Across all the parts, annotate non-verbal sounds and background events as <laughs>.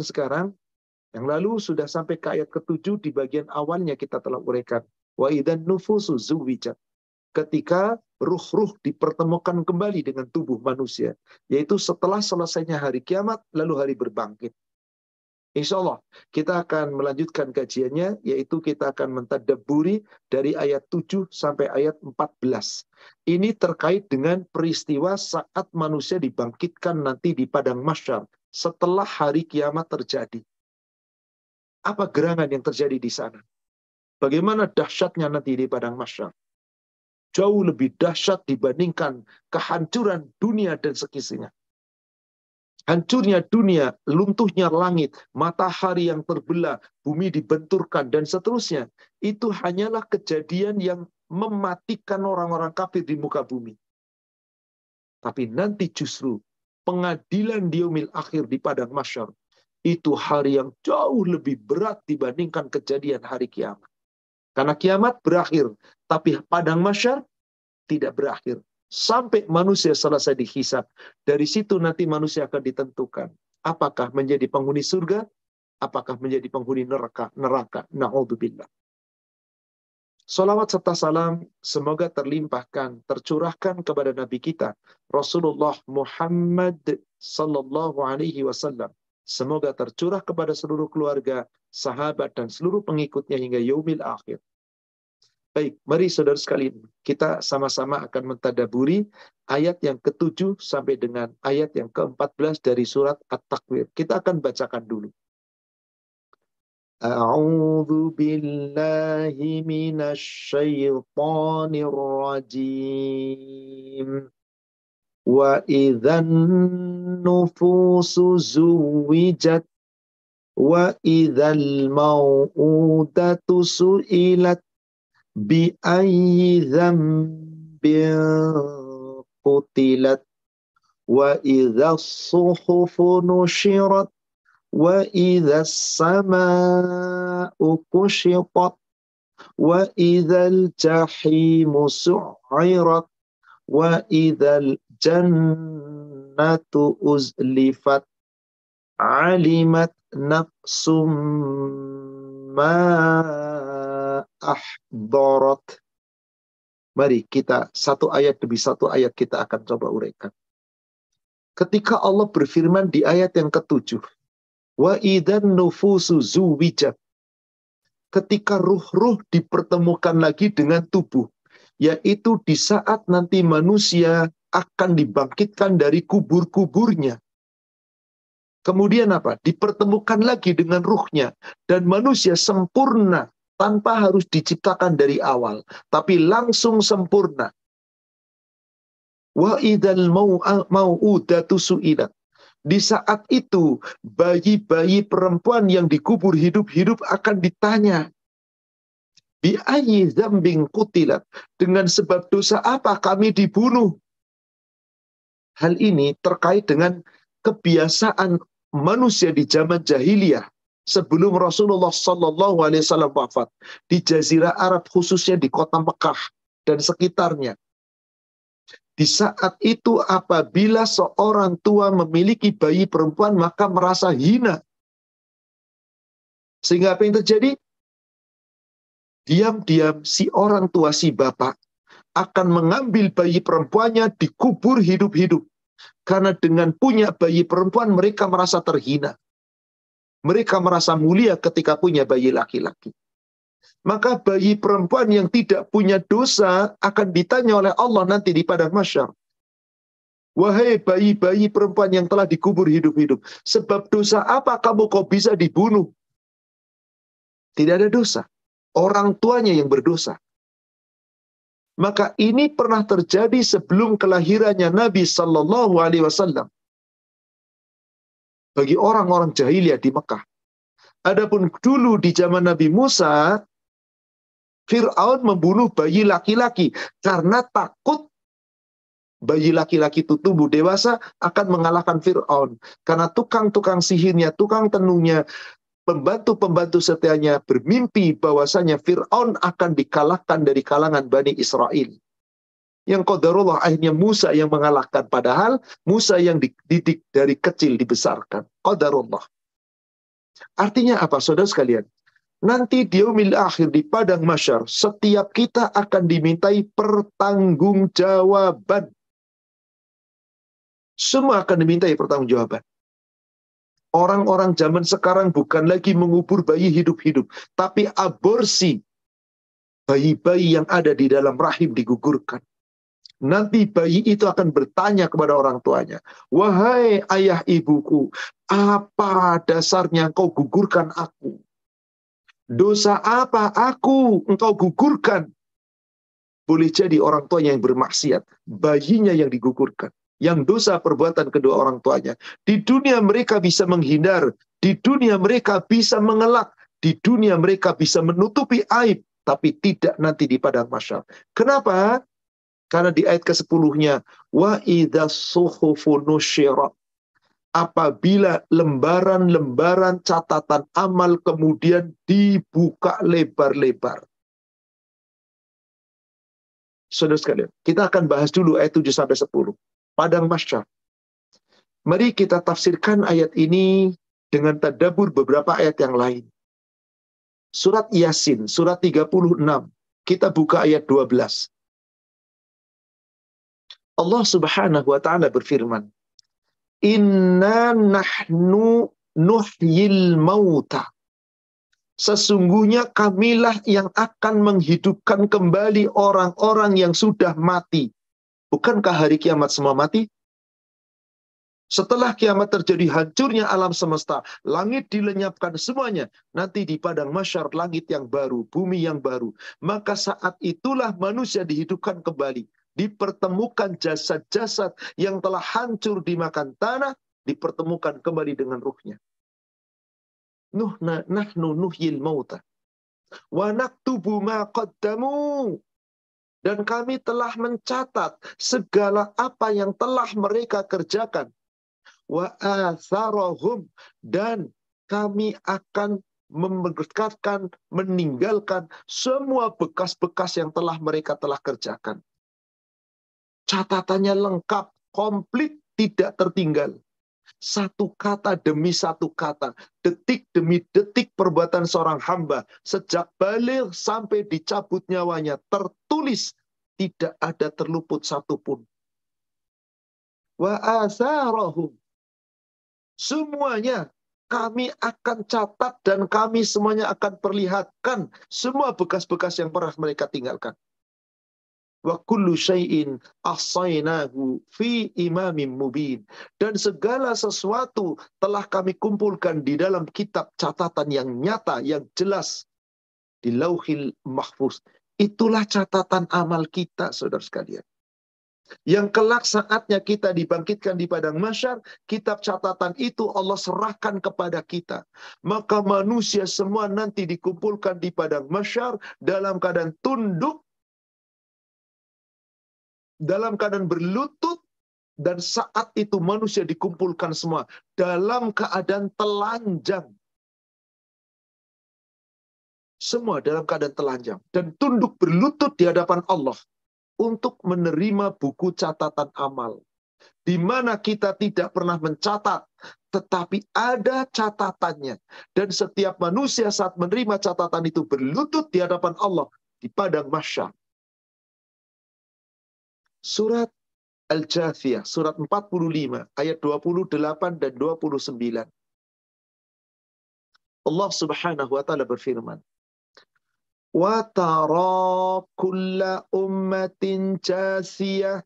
sekarang yang lalu sudah sampai ke ayat ketujuh di bagian awalnya kita telah uraikan. Wa idan nufusu zuwijat. Ketika ruh-ruh dipertemukan kembali dengan tubuh manusia. Yaitu setelah selesainya hari kiamat, lalu hari berbangkit. Insya Allah kita akan melanjutkan kajiannya, yaitu kita akan mentadaburi dari ayat 7 sampai ayat 14. Ini terkait dengan peristiwa saat manusia dibangkitkan nanti di padang masyar setelah hari kiamat terjadi. Apa gerangan yang terjadi di sana? Bagaimana dahsyatnya nanti di padang masyar? Jauh lebih dahsyat dibandingkan kehancuran dunia dan sekisinya. Hancurnya dunia, luntuhnya langit, matahari yang terbelah, bumi dibenturkan, dan seterusnya. Itu hanyalah kejadian yang mematikan orang-orang kafir di muka bumi. Tapi nanti justru pengadilan diumil akhir di padang masyar itu hari yang jauh lebih berat dibandingkan kejadian hari kiamat. Karena kiamat berakhir, tapi padang masyar tidak berakhir. Sampai manusia selesai dihisap. Dari situ nanti manusia akan ditentukan. Apakah menjadi penghuni surga? Apakah menjadi penghuni neraka? Neraka. Na'udzubillah. Salawat serta salam semoga terlimpahkan, tercurahkan kepada Nabi kita, Rasulullah Muhammad Sallallahu Alaihi Wasallam Semoga tercurah kepada seluruh keluarga, sahabat, dan seluruh pengikutnya hingga yaumil akhir. Baik, mari saudara sekalian, kita sama-sama akan mentadaburi ayat yang ketujuh sampai dengan ayat yang ke-14 dari surat At-Takwir. Kita akan bacakan dulu. A'udzu billahi minasyaitonir rajim. وإذا النفوس زوجت وإذا الموءودة سئلت بأي ذنب قتلت وإذا الصحف نشرت wa idza samaa'u kushitat wa idzal jahimu su'irat wa idzal jannatu uzlifat alimat nafsum ma Mari kita satu ayat demi satu ayat kita akan coba uraikan. Ketika Allah berfirman di ayat yang ketujuh, wa idan nufusu zuwijat. Ketika ruh-ruh dipertemukan lagi dengan tubuh, yaitu di saat nanti manusia akan dibangkitkan dari kubur-kuburnya. Kemudian apa? Dipertemukan lagi dengan ruhnya. Dan manusia sempurna tanpa harus diciptakan dari awal. Tapi langsung sempurna. Wa idal mau'udatu su'ilat. Di saat itu, bayi-bayi perempuan yang dikubur hidup-hidup akan ditanya. Bi'ayi zambing kutilat. Dengan sebab dosa apa kami dibunuh? hal ini terkait dengan kebiasaan manusia di zaman jahiliyah sebelum Rasulullah Shallallahu Alaihi Wasallam wafat di Jazirah Arab khususnya di kota Mekah dan sekitarnya. Di saat itu apabila seorang tua memiliki bayi perempuan maka merasa hina. Sehingga apa yang terjadi? Diam-diam si orang tua si bapak akan mengambil bayi perempuannya dikubur hidup-hidup. Karena dengan punya bayi perempuan mereka merasa terhina. Mereka merasa mulia ketika punya bayi laki-laki. Maka bayi perempuan yang tidak punya dosa akan ditanya oleh Allah nanti di padang masyar. Wahai bayi-bayi perempuan yang telah dikubur hidup-hidup. Sebab dosa apa kamu kau bisa dibunuh? Tidak ada dosa. Orang tuanya yang berdosa. Maka ini pernah terjadi sebelum kelahirannya Nabi Sallallahu Alaihi Wasallam. Bagi orang-orang jahiliyah di Mekah. Adapun dulu di zaman Nabi Musa, Fir'aun membunuh bayi laki-laki karena takut bayi laki-laki itu tumbuh dewasa akan mengalahkan Fir'aun. Karena tukang-tukang sihirnya, tukang tenungnya, pembantu-pembantu setianya bermimpi bahwasanya Fir'aun akan dikalahkan dari kalangan Bani Israel. Yang qadarullah akhirnya Musa yang mengalahkan. Padahal Musa yang dididik dari kecil dibesarkan. Qadarullah. Artinya apa, saudara sekalian? Nanti di umil akhir di padang masyar, setiap kita akan dimintai pertanggungjawaban. Semua akan dimintai pertanggungjawaban. Orang-orang zaman sekarang bukan lagi mengubur bayi hidup-hidup, tapi aborsi bayi-bayi yang ada di dalam rahim digugurkan. Nanti bayi itu akan bertanya kepada orang tuanya, "Wahai ayah ibuku, apa dasarnya engkau gugurkan aku?" Dosa apa aku engkau gugurkan? Boleh jadi orang tuanya yang bermaksiat, bayinya yang digugurkan. Yang dosa perbuatan kedua orang tuanya. Di dunia mereka bisa menghindar, di dunia mereka bisa mengelak, di dunia mereka bisa menutupi aib, tapi tidak nanti di padang masyar. Kenapa? Karena di ayat ke-10-nya, wa idza suhufu nusyirat apabila lembaran-lembaran catatan amal kemudian dibuka lebar-lebar. Saudara sekalian, kita akan bahas dulu ayat 7 sampai 10. Padang Masyar. Mari kita tafsirkan ayat ini dengan tadabur beberapa ayat yang lain. Surat Yasin, surat 36. Kita buka ayat 12. Allah Subhanahu wa taala berfirman, Inna nahnu nuhyil mauta. Sesungguhnya kamilah yang akan menghidupkan kembali orang-orang yang sudah mati. Bukankah hari kiamat semua mati? Setelah kiamat terjadi hancurnya alam semesta, langit dilenyapkan semuanya. Nanti di padang masyar langit yang baru, bumi yang baru. Maka saat itulah manusia dihidupkan kembali dipertemukan jasad-jasad yang telah hancur dimakan tanah, dipertemukan kembali dengan ruhnya. Nuh nahnu nuhyil mauta. Wa naktubu ma. Dan kami telah mencatat segala apa yang telah mereka kerjakan. Wa. Dan kami akan memberkatkan, meninggalkan semua bekas-bekas yang telah mereka telah kerjakan. Catatannya lengkap, komplit, tidak tertinggal. Satu kata demi satu kata, detik demi detik perbuatan seorang hamba, sejak balik sampai dicabut nyawanya, tertulis, tidak ada terluput satupun. Wa. Semuanya kami akan catat dan kami semuanya akan perlihatkan semua bekas-bekas yang pernah mereka tinggalkan wa kullu syai'in ahsaynahu fi imamin mubin. Dan segala sesuatu telah kami kumpulkan di dalam kitab catatan yang nyata yang jelas di lauhil mahfuz. Itulah catatan amal kita saudara sekalian. Yang kelak saatnya kita dibangkitkan di padang masyar, kitab catatan itu Allah serahkan kepada kita. Maka manusia semua nanti dikumpulkan di padang masyar dalam keadaan tunduk dalam keadaan berlutut dan saat itu manusia dikumpulkan semua dalam keadaan telanjang. Semua dalam keadaan telanjang dan tunduk berlutut di hadapan Allah untuk menerima buku catatan amal. Di mana kita tidak pernah mencatat, tetapi ada catatannya. Dan setiap manusia saat menerima catatan itu berlutut di hadapan Allah di padang masyar Surat Al-Jathiyah, surat 45, ayat 28 dan 29. Allah subhanahu wa ta'ala berfirman, tara kulla ummatin jasiyah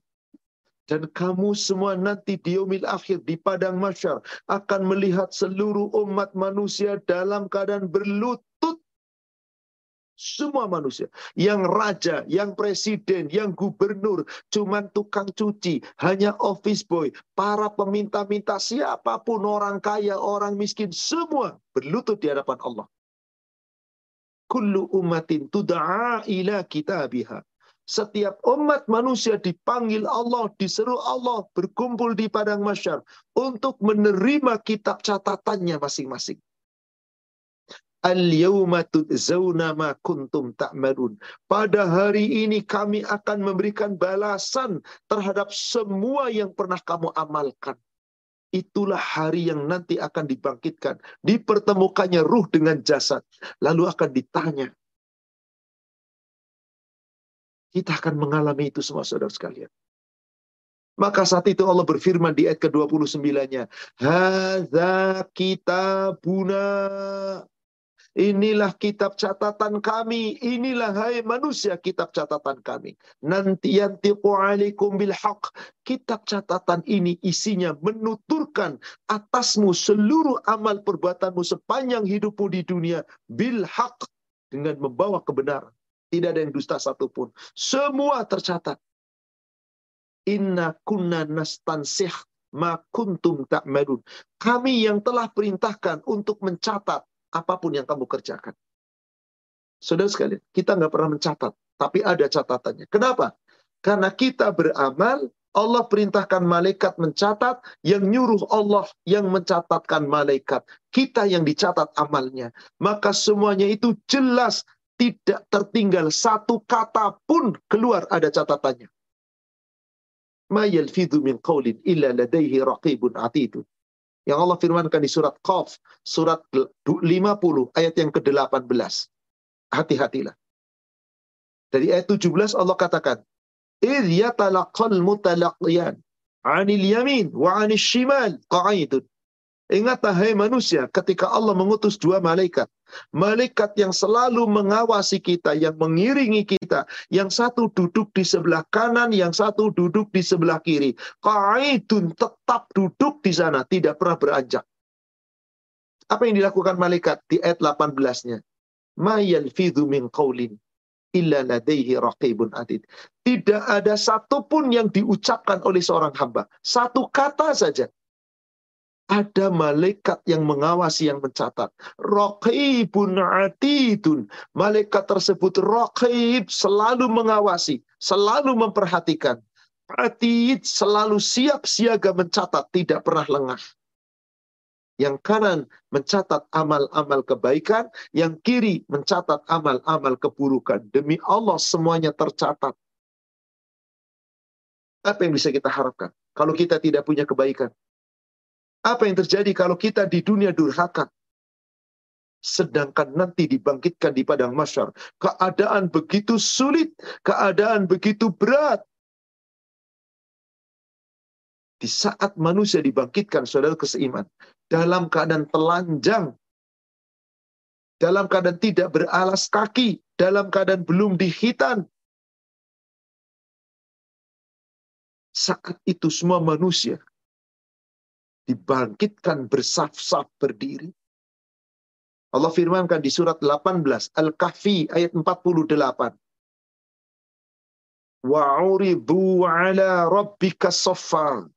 dan kamu semua nanti di yaumil akhir di padang masyar akan melihat seluruh umat manusia dalam keadaan berlutut semua manusia. Yang raja, yang presiden, yang gubernur. Cuman tukang cuci. Hanya office boy. Para peminta-minta siapa pun. Orang kaya, orang miskin. Semua berlutut di hadapan Allah. Kullu umatin tuda'a ila kitabiha. Setiap umat manusia dipanggil Allah, diseru Allah, berkumpul di padang masyar untuk menerima kitab catatannya masing-masing. Al-yawma tudzawna ma kuntum ta'malun. Pada hari ini kami akan memberikan balasan terhadap semua yang pernah kamu amalkan. itulah hari yang nanti akan dibangkitkan. Dipertemukannya ruh dengan jasad. Lalu akan ditanya. Kita akan mengalami itu semua saudara sekalian. Maka saat itu Allah berfirman di ayat ke-29-nya. Hadza kitabuna Inilah kitab catatan kami. Inilah hai manusia kitab catatan kami. Nanti yantiqu alaikum bil haq. Kitab catatan ini isinya menuturkan atasmu seluruh amal perbuatanmu sepanjang hidupmu di dunia. Bil haq. Dengan membawa kebenaran. Tidak ada yang dusta satupun. Semua tercatat. Inna kunna nastansih ma kuntum ta'malun. Kami yang telah perintahkan untuk mencatat apa pun yang kamu kerjakan. Saudara sekalian, kita nggak pernah mencatat, tapi ada catatannya. Kenapa? Karena kita beramal, Allah perintahkan malaikat mencatat, yang nyuruh Allah yang mencatatkan malaikat. Kita yang dicatat amalnya. Maka semuanya itu jelas, tidak tertinggal satu kata pun keluar ada catatannya. Ma yalfidhu min illa ladaihi raqibun atidun. Yang Allah firmankan di surat Qaf, surat 50 ayat yang ke-18. Hati-hatilah. Dari ayat 17 Allah katakan, "Idh yatalaqal mutalaqiyan 'anil yamin wa 'anil shimal qa'idun." Ingatlah hai manusia ketika Allah mengutus dua malaikat. Malaikat yang selalu mengawasi kita, yang mengiringi kita. Yang satu duduk di sebelah kanan, yang satu duduk di sebelah kiri. Qaidun tetap duduk di sana, tidak pernah beranjak. Apa yang dilakukan malaikat di ayat 18-nya? Ma yalfidhu min qawlin illa ladaihi. Tidak ada satupun yang diucapkan oleh seorang hamba. Satu kata saja ada malaikat yang mengawasi yang mencatat. Raqibun atidun. Malaikat tersebut raqib selalu mengawasi, selalu memperhatikan. Atid selalu siap siaga mencatat, tidak pernah lengah. Yang kanan mencatat amal-amal kebaikan, yang kiri mencatat amal-amal keburukan. Demi Allah semuanya tercatat. Apa yang bisa kita harapkan? Kalau kita tidak punya kebaikan, apa yang terjadi kalau kita di dunia durhaka? Sedangkan nanti dibangkitkan di padang masyar. Keadaan begitu sulit, keadaan begitu berat. Di saat manusia dibangkitkan, saudara keseiman, dalam keadaan telanjang, dalam keadaan tidak beralas kaki, dalam keadaan belum dihitan. Saat itu semua manusia dibangkitkan bersaf-saf berdiri. Allah firmankan di surat 18 Al-Kahfi ayat 48. Wa'uridu ala rabbika saffan.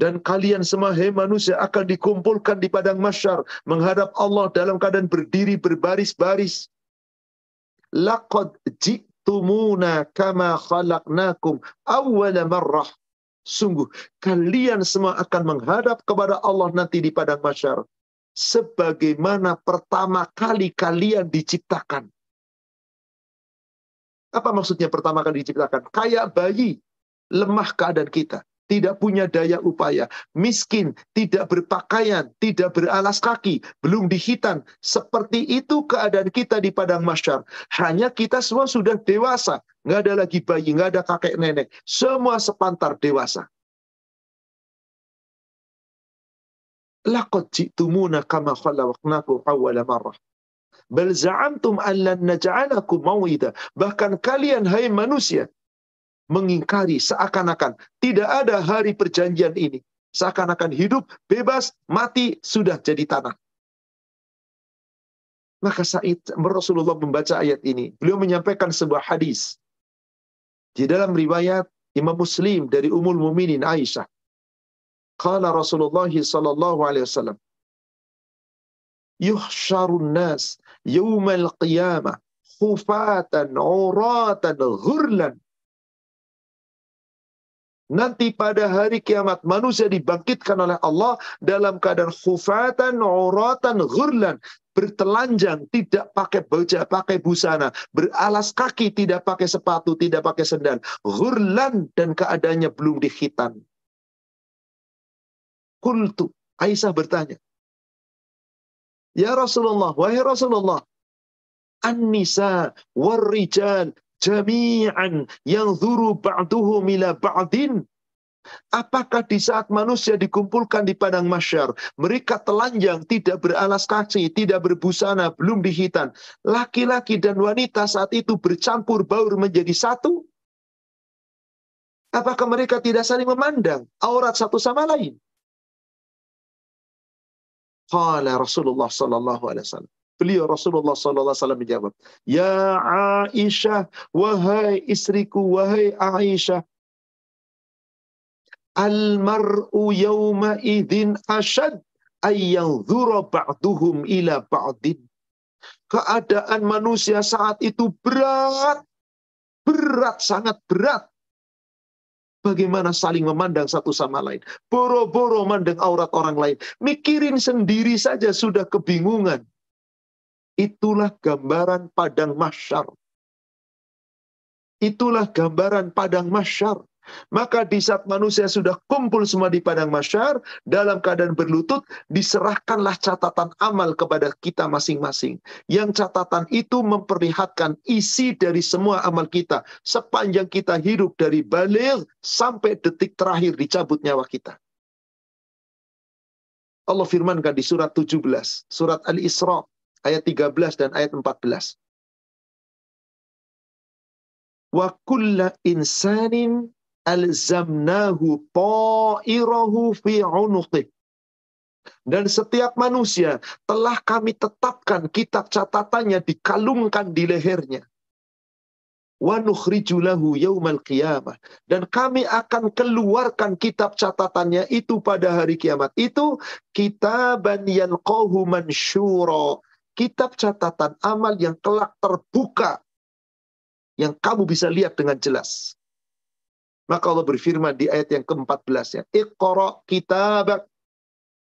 Dan kalian semua hai manusia akan dikumpulkan di padang masyar menghadap Allah dalam keadaan berdiri berbaris-baris. Laqad ji'tumuna kama khalaqnakum awwala marrah. Sungguh, kalian semua akan menghadap kepada Allah nanti di padang masyar. Sebagaimana pertama kali kalian diciptakan. Apa maksudnya pertama kali diciptakan? Kayak bayi, lemah keadaan kita tidak punya daya upaya, miskin, tidak berpakaian, tidak beralas kaki, belum dihitan. Seperti itu keadaan kita di padang masyar. Hanya kita semua sudah dewasa. Nggak ada lagi bayi, nggak ada kakek nenek. Semua sepantar dewasa. Laqad ji'tumuna kama lan naj'alakum mawida. Bahkan kalian hai manusia mengingkari seakan-akan tidak ada hari perjanjian ini. Seakan-akan hidup bebas, mati sudah jadi tanah. Maka saat Rasulullah membaca ayat ini, beliau menyampaikan sebuah hadis. Di dalam riwayat Imam Muslim dari Ummul Muminin Aisyah. Qala Rasulullah wasallam, "Yuhsyarun nas yaumal qiyamah khufatan, uratan, ghurlan Nanti pada hari kiamat manusia dibangkitkan oleh Allah dalam keadaan khufatan, uratan, ghurlan. Bertelanjang, tidak pakai baju, pakai busana. Beralas kaki, tidak pakai sepatu, tidak pakai sendal. Ghurlan dan keadaannya belum dihitan. Kultu. Aisyah bertanya. Ya Rasulullah, wahai Rasulullah. An-nisa war-rijal jami'an yang zuru ba'duhum ila ba'din. Apakah di saat manusia dikumpulkan di padang masyar, mereka telanjang, tidak beralas kaki, tidak berbusana, belum dihitan. Laki-laki dan wanita saat itu bercampur baur menjadi satu? Apakah mereka tidak saling memandang aurat satu sama lain? Qala Rasulullah sallallahu alaihi wasallam. Beliau Rasulullah sallallahu alaihi wasallam menjawab, "Ya Aisyah, wahai istriku, wahai Aisyah, al-mar'u yawma idzin ashad ayyanzura ba'duhum ila ba'din." Keadaan manusia saat itu berat, berat, sangat berat Bagaimana saling memandang satu sama lain. Boro-boro mandang aurat orang lain. Mikirin sendiri saja sudah kebingungan. Itulah gambaran padang masyar. Itulah gambaran padang masyar. Maka di saat manusia sudah kumpul semua di padang masyar, dalam keadaan berlutut, diserahkanlah catatan amal kepada kita masing-masing. Yang catatan itu memperlihatkan isi dari semua amal kita. Sepanjang kita hidup dari balik sampai detik terakhir dicabut nyawa kita. Allah firmankan di surat 17, surat Al-Isra, ayat 13 dan ayat 14. Wa kulla insanin alzamnahu ta'irahu fi unuqih. Dan setiap manusia telah kami tetapkan kitab catatannya dikalungkan di lehernya. Wa nukhrijulahu yaumal qiyamah. Dan kami akan keluarkan kitab catatannya itu pada hari kiamat. Itu kitaban yanqahu mansyura. Kitab catatan amal yang kelak terbuka. Yang kamu bisa lihat dengan jelas. Maka Allah berfirman di ayat yang ke-14 ya. Iqra kitabak.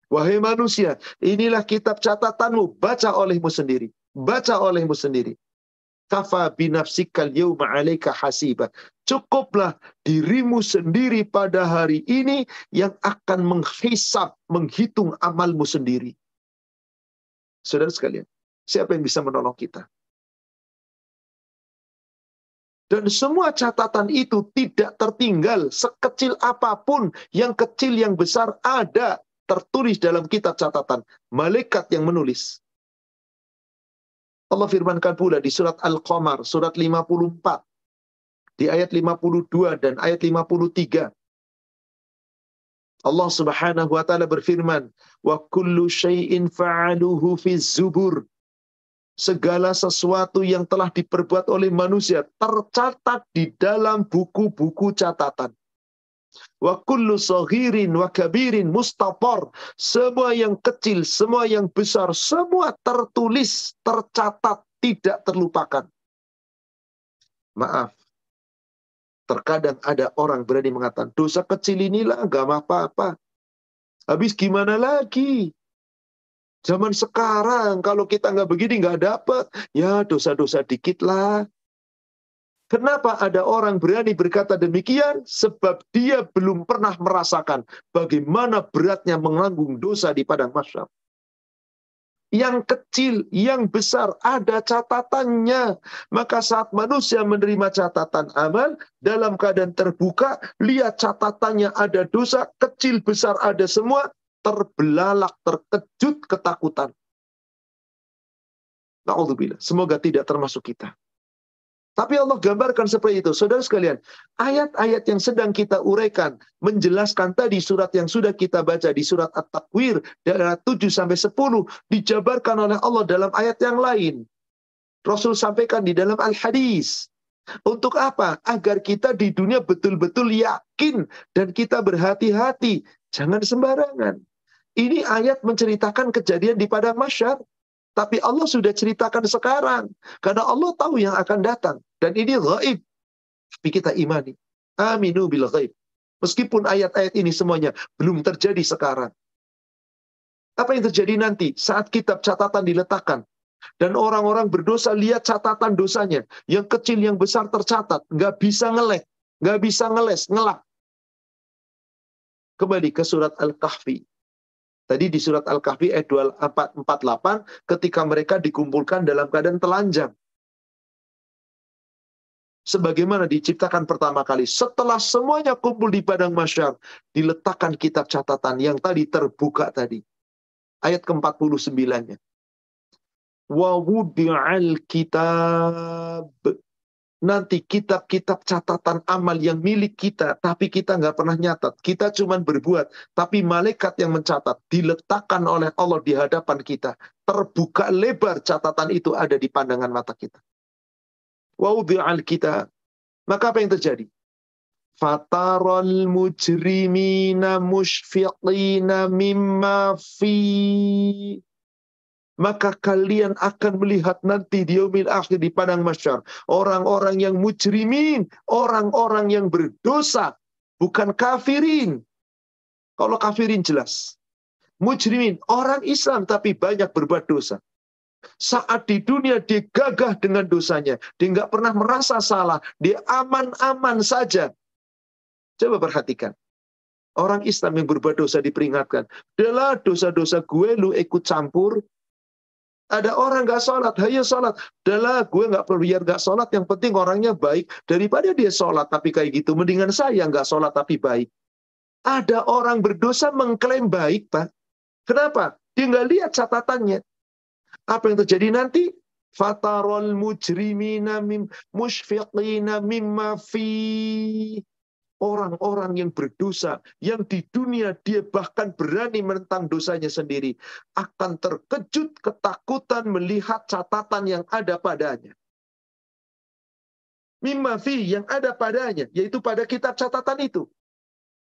Wahai manusia, inilah kitab catatanmu. Baca olehmu sendiri. Baca olehmu sendiri. Kafa binafsikal yawma alaika hasiba. Cukuplah dirimu sendiri pada hari ini yang akan menghisap, menghitung amalmu sendiri. Saudara sekalian, siapa yang bisa menolong kita? Dan semua catatan itu tidak tertinggal sekecil apa pun, yang kecil yang besar ada tertulis dalam kitab catatan. Malaikat yang menulis. Allah firmankan pula di surat Al-Qamar, surat 54. Di ayat 52 dan ayat 53. Allah subhanahu wa ta'ala berfirman, Wa kullu syai'in fa'aluhu fi zubur segala sesuatu yang telah diperbuat oleh manusia tercatat di dalam buku-buku catatan. Wa kullu saghirin wa kabirin mustapor. Semua yang kecil, semua yang besar, semua tertulis, tercatat, tidak terlupakan. Maaf. Terkadang ada orang berani mengatakan, dosa kecil inilah gak apa-apa. Habis gimana lagi? Zaman sekarang kalau kita nggak begini nggak dapat, ya dosa-dosa dikit lah. Kenapa ada orang berani berkata demikian? Sebab dia belum pernah merasakan bagaimana beratnya menanggung dosa di padang masyar. Yang kecil, yang besar, ada catatannya. Maka saat manusia menerima catatan amal, dalam keadaan terbuka, lihat catatannya ada dosa, kecil, besar, ada semua, terbelalak, terkejut, ketakutan. Na'udzubillah. Semoga tidak termasuk kita. Tapi Allah gambarkan seperti itu. Saudara sekalian, ayat-ayat yang sedang kita uraikan, menjelaskan tadi surat yang sudah kita baca di surat At-Takwir, dari 7 sampai 10, dijabarkan oleh Allah dalam ayat yang lain. Rasul sampaikan di dalam Al-Hadis. Untuk apa? Agar kita di dunia betul-betul yakin dan kita berhati-hati. Jangan sembarangan. Ini ayat menceritakan kejadian di padang masyar. Tapi Allah sudah ceritakan sekarang. Karena Allah tahu yang akan datang. Dan ini gaib. Tapi kita imani. Aminu bil gaib. Meskipun ayat-ayat ini semuanya belum terjadi sekarang. Apa yang terjadi nanti saat kitab catatan diletakkan? Dan orang-orang berdosa lihat catatan dosanya. Yang kecil, yang besar tercatat. Nggak bisa ngelek. Nggak bisa ngeles, ngelak. Kembali ke surat Al-Kahfi Tadi di surat Al-Kahfi ayat 48 ketika mereka dikumpulkan dalam keadaan telanjang. Sebagaimana diciptakan pertama kali. Setelah semuanya kumpul di padang masyar, diletakkan kitab catatan yang tadi terbuka tadi. Ayat ke-49-nya. Wa wudi'al kitab nanti kitab-kitab catatan amal yang milik kita, tapi kita nggak pernah nyatat. Kita cuma berbuat, tapi malaikat yang mencatat diletakkan oleh Allah di hadapan kita. Terbuka lebar catatan itu ada di pandangan mata kita. Waudi'al kita. Maka apa yang terjadi? Fatarul mujrimina mushfiqina mimma fi maka kalian akan melihat nanti di yaumil akhir di padang masyar orang-orang yang mujrimin, orang-orang yang berdosa, bukan kafirin. Kalau kafirin jelas. Mujrimin, orang Islam tapi banyak berbuat dosa. Saat di dunia dia gagah dengan dosanya. Dia nggak pernah merasa salah. Dia aman-aman saja. Coba perhatikan. Orang Islam yang berbuat dosa diperingatkan. Adalah dosa-dosa gue lu ikut campur, ada orang gak sholat, hayo sholat. Adalah gue gak perlu biar gak sholat, yang penting orangnya baik. Daripada dia sholat tapi kayak gitu, mendingan saya gak sholat tapi baik. Ada orang berdosa mengklaim baik, Pak. Kenapa? Dia gak lihat catatannya. Apa yang terjadi nanti? Fatarol mujrimina mim mushfiqina mimma fi orang-orang yang berdosa, yang di dunia dia bahkan berani menentang dosanya sendiri, akan terkejut ketakutan melihat catatan yang ada padanya. Mimma fi yang ada padanya, yaitu pada kitab catatan itu.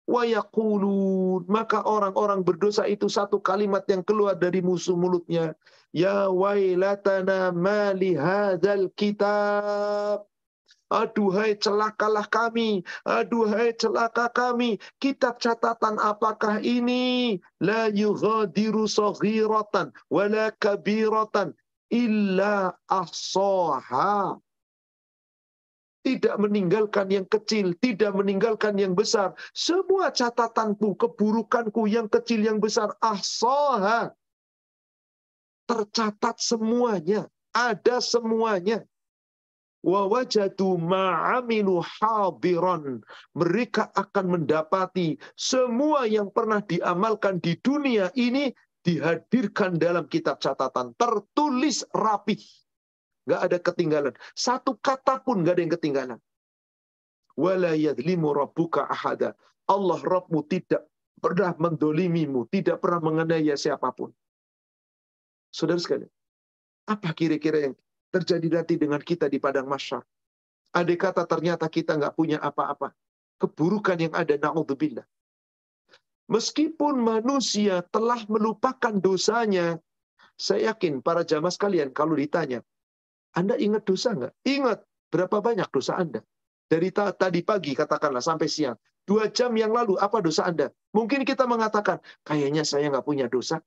Wayakulun, maka orang-orang berdosa itu satu kalimat yang keluar dari musuh mulutnya. Ya wailatana mali hadal kitab Aduhai celakalah kami, aduhai celaka kami. Kitab catatan apakah ini? La yughadiru saghiratan wala kabiratan illa ahsaha. Tidak meninggalkan yang kecil, tidak meninggalkan yang besar. Semua catatanku, keburukanku yang kecil, yang besar, ahsaha. Tercatat semuanya, ada semuanya wawajatu ma'amilu hadiran. Mereka akan mendapati semua yang pernah diamalkan di dunia ini dihadirkan dalam kitab catatan. Tertulis rapi. Gak ada ketinggalan. Satu kata pun gak ada yang ketinggalan. Wala yadlimu rabbuka ahada. Allah Rabbmu tidak pernah mendolimimu, tidak pernah mengenai siapa pun. Saudara sekalian, apa kira-kira yang terjadi nanti dengan kita di padang masyar. Ada kata ternyata kita nggak punya apa-apa. Keburukan yang ada, na'udzubillah. Meskipun manusia telah melupakan dosanya, saya yakin para jamaah sekalian kalau ditanya, Anda ingat dosa nggak? Ingat berapa banyak dosa Anda? Dari tadi pagi katakanlah sampai siang. Dua jam yang lalu apa dosa Anda? Mungkin kita mengatakan, kayaknya saya nggak punya dosa.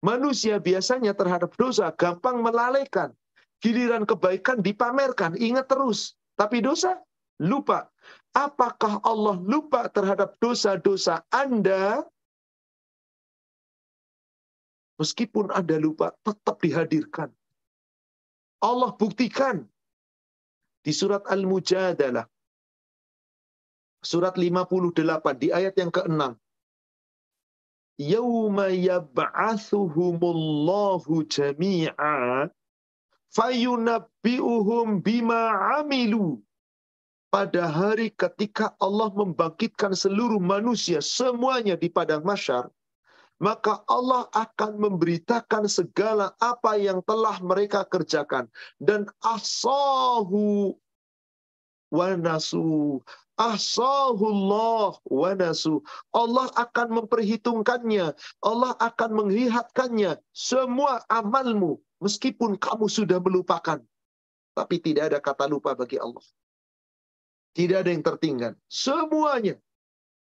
Manusia biasanya terhadap dosa gampang melalaikan. Giliran kebaikan dipamerkan, ingat terus. Tapi dosa, lupa. Apakah Allah lupa terhadap dosa-dosa Anda? Meskipun Anda lupa, tetap dihadirkan. Allah buktikan di surat Al-Mujadalah. Surat 58 di ayat yang ke-6 yauma yab'atsuhumullahu jami'a fayunabbi'uhum bima amilu pada hari ketika Allah membangkitkan seluruh manusia semuanya di padang masyar maka Allah akan memberitakan segala apa yang telah mereka kerjakan. Dan asahu wa nasu ahsahullah wa nasu. Allah akan memperhitungkannya. Allah akan melihatkannya. Semua amalmu. Meskipun kamu sudah melupakan. Tapi tidak ada kata lupa bagi Allah. Tidak ada yang tertinggal. Semuanya.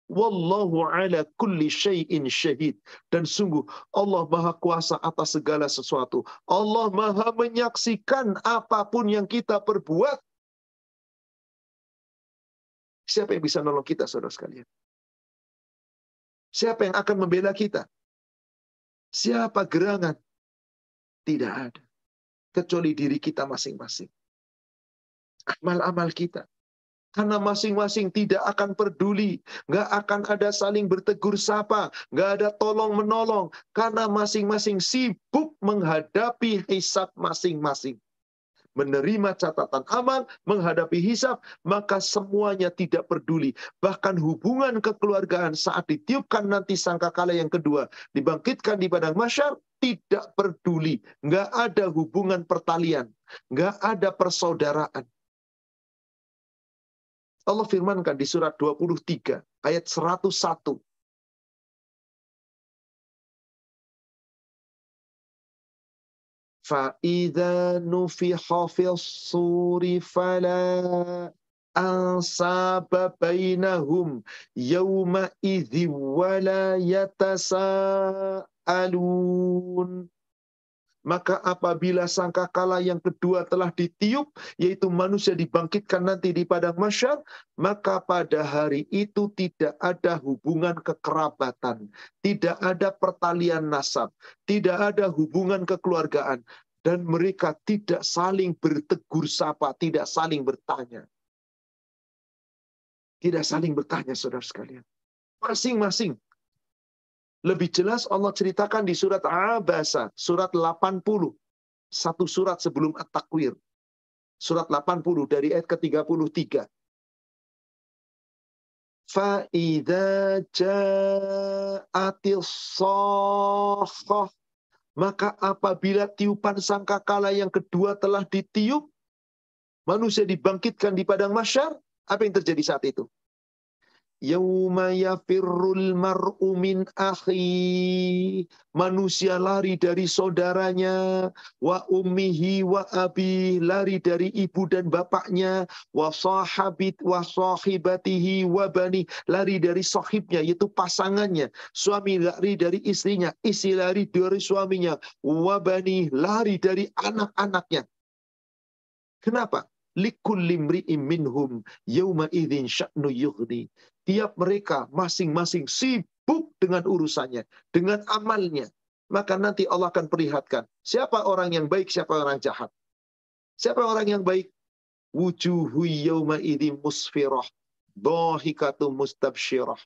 Wallahu ala kulli syai'in syahid. Dan sungguh Allah maha kuasa atas segala sesuatu. Allah maha menyaksikan apa pun yang kita perbuat Siapa yang bisa nolong kita, saudara sekalian? Siapa yang akan membela kita? Siapa gerangan? Tidak ada. Kecuali diri kita masing-masing. Amal-amal kita. Karena masing-masing tidak akan peduli. Nggak akan ada saling bertegur sapa. Nggak ada tolong menolong. Karena masing-masing sibuk menghadapi hisab masing-masing menerima catatan amal, menghadapi hisab, maka semuanya tidak peduli. Bahkan hubungan kekeluargaan saat ditiupkan nanti sangkakala yang kedua, dibangkitkan di padang masyar, tidak peduli. Nggak ada hubungan pertalian. Nggak ada persaudaraan. Allah firmankan di surat 23 ayat 101. فَإِذَا نُفِخَ فِي الصُّورِ فَلَا أَنْصَابَ بَيْنَهُمْ يَوْمَئِذٍ وَلَا يَتَسَاءَلُونَ. Maka apabila sangkakala yang kedua telah ditiup, yaitu manusia dibangkitkan nanti di padang masyar, maka pada hari itu tidak ada hubungan kekerabatan, tidak ada pertalian nasab, tidak ada hubungan kekeluargaan, dan mereka tidak saling bertegur sapa, tidak saling bertanya. Tidak saling bertanya, saudara sekalian. Masing-masing lebih jelas Allah ceritakan di surat Abasa, surat 80. Satu surat sebelum At-Takwir. Surat 80 dari ayat ke-33. Fa'idha ja'atil sohkoh. Maka apabila tiupan sangkakala yang kedua telah ditiup, manusia dibangkitkan di padang masyar, apa yang terjadi saat itu? Yauma yafirrul mar'u min akhi. Manusia lari dari saudaranya. Wa ummihi wa abi. Lari dari ibu dan bapaknya. Wa sahabit wa sahibatihi wa bani. Lari dari sahibnya, yaitu pasangannya. Suami lari dari istrinya. Istri lari dari suaminya. Wa bani. Lari dari anak-anaknya. Kenapa? Minhum sya'nu yughni. Tiap mereka masing-masing sibuk dengan urusannya, dengan amalnya. Maka nanti Allah akan perlihatkan siapa orang yang baik, siapa orang jahat. Siapa orang yang baik? Wujuhu yawma idzin musfirah, dhahikatum mustabsyirah.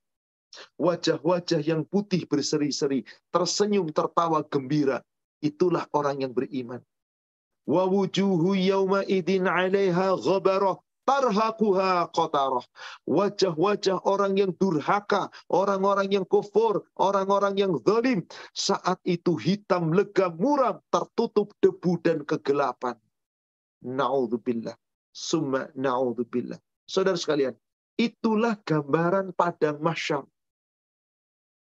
Wajah-wajah yang putih berseri-seri, tersenyum, tertawa gembira. Itulah orang yang beriman. Wa wujuhu yawma idin 'alaiha ghabarah tarhaquha qatarah. Wajah-wajah orang yang durhaka, orang-orang yang kufur, orang-orang yang zalim saat itu hitam legam muram tertutup debu dan kegelapan. Nauzubillah. Summa naudzubillah. Saudara sekalian, itulah gambaran padang masyar.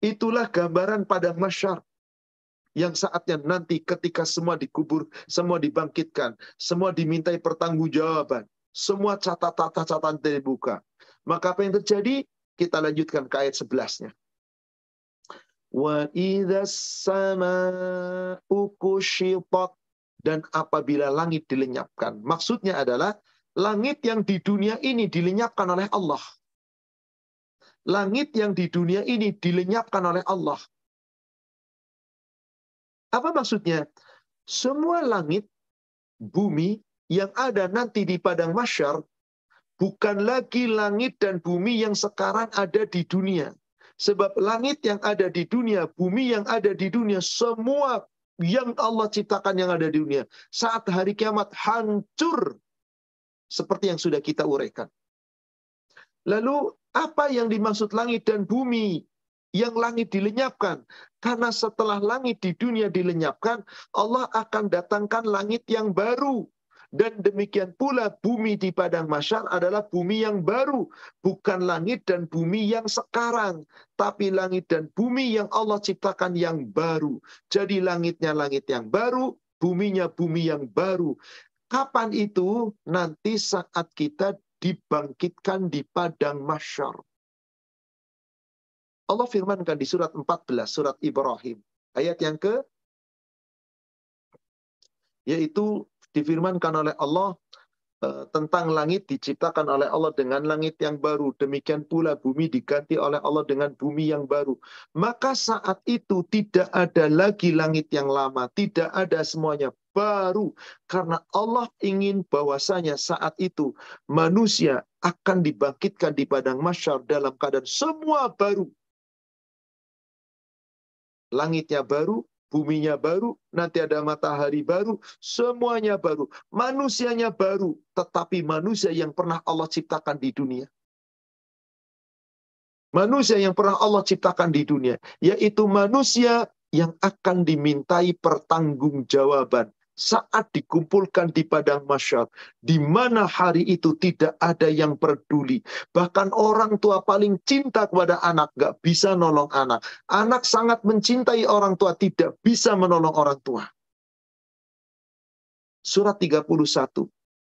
Itulah gambaran padang masyar yang saatnya nanti ketika semua dikubur, semua dibangkitkan, semua dimintai pertanggungjawaban, semua catatan-catatan dibuka. Maka apa yang terjadi? Kita lanjutkan ke ayat 11-nya. Wa dan apabila langit dilenyapkan. Maksudnya adalah langit yang di dunia ini dilenyapkan oleh Allah. Langit yang di dunia ini dilenyapkan oleh Allah. Apa maksudnya? Semua langit, bumi yang ada nanti di padang masyar bukan lagi langit dan bumi yang sekarang ada di dunia. Sebab langit yang ada di dunia, bumi yang ada di dunia, semua yang Allah ciptakan yang ada di dunia. Saat hari kiamat hancur. Seperti yang sudah kita uraikan. Lalu apa yang dimaksud langit dan bumi? Yang langit dilenyapkan. Karena setelah langit di dunia dilenyapkan, Allah akan datangkan langit yang baru. Dan demikian pula bumi di padang masyar adalah bumi yang baru. Bukan langit dan bumi yang sekarang. Tapi langit dan bumi yang Allah ciptakan yang baru. Jadi langitnya langit yang baru, buminya bumi yang baru. Kapan itu? Nanti saat kita dibangkitkan di padang masyar. Allah firmankan di surat 14, surat Ibrahim. Ayat yang ke yaitu difirmankan oleh Allah Eh, tentang langit diciptakan oleh Allah dengan langit yang baru. Demikian pula bumi diganti oleh Allah dengan bumi yang baru. Maka saat itu tidak ada lagi langit yang lama. Tidak ada semuanya baru. Karena Allah ingin bahwasanya saat itu manusia akan dibangkitkan di padang masyar dalam keadaan semua baru. Langitnya baru, buminya baru, nanti ada matahari baru, semuanya baru. Manusianya baru, tetapi manusia yang pernah Allah ciptakan di dunia. Manusia yang pernah Allah ciptakan di dunia, yaitu manusia yang akan dimintai pertanggungjawaban saat dikumpulkan di padang masyar, di mana hari itu tidak ada yang peduli. Bahkan orang tua paling cinta kepada anak, gak bisa nolong anak. Anak sangat mencintai orang tua, tidak bisa menolong orang tua. Surat 31,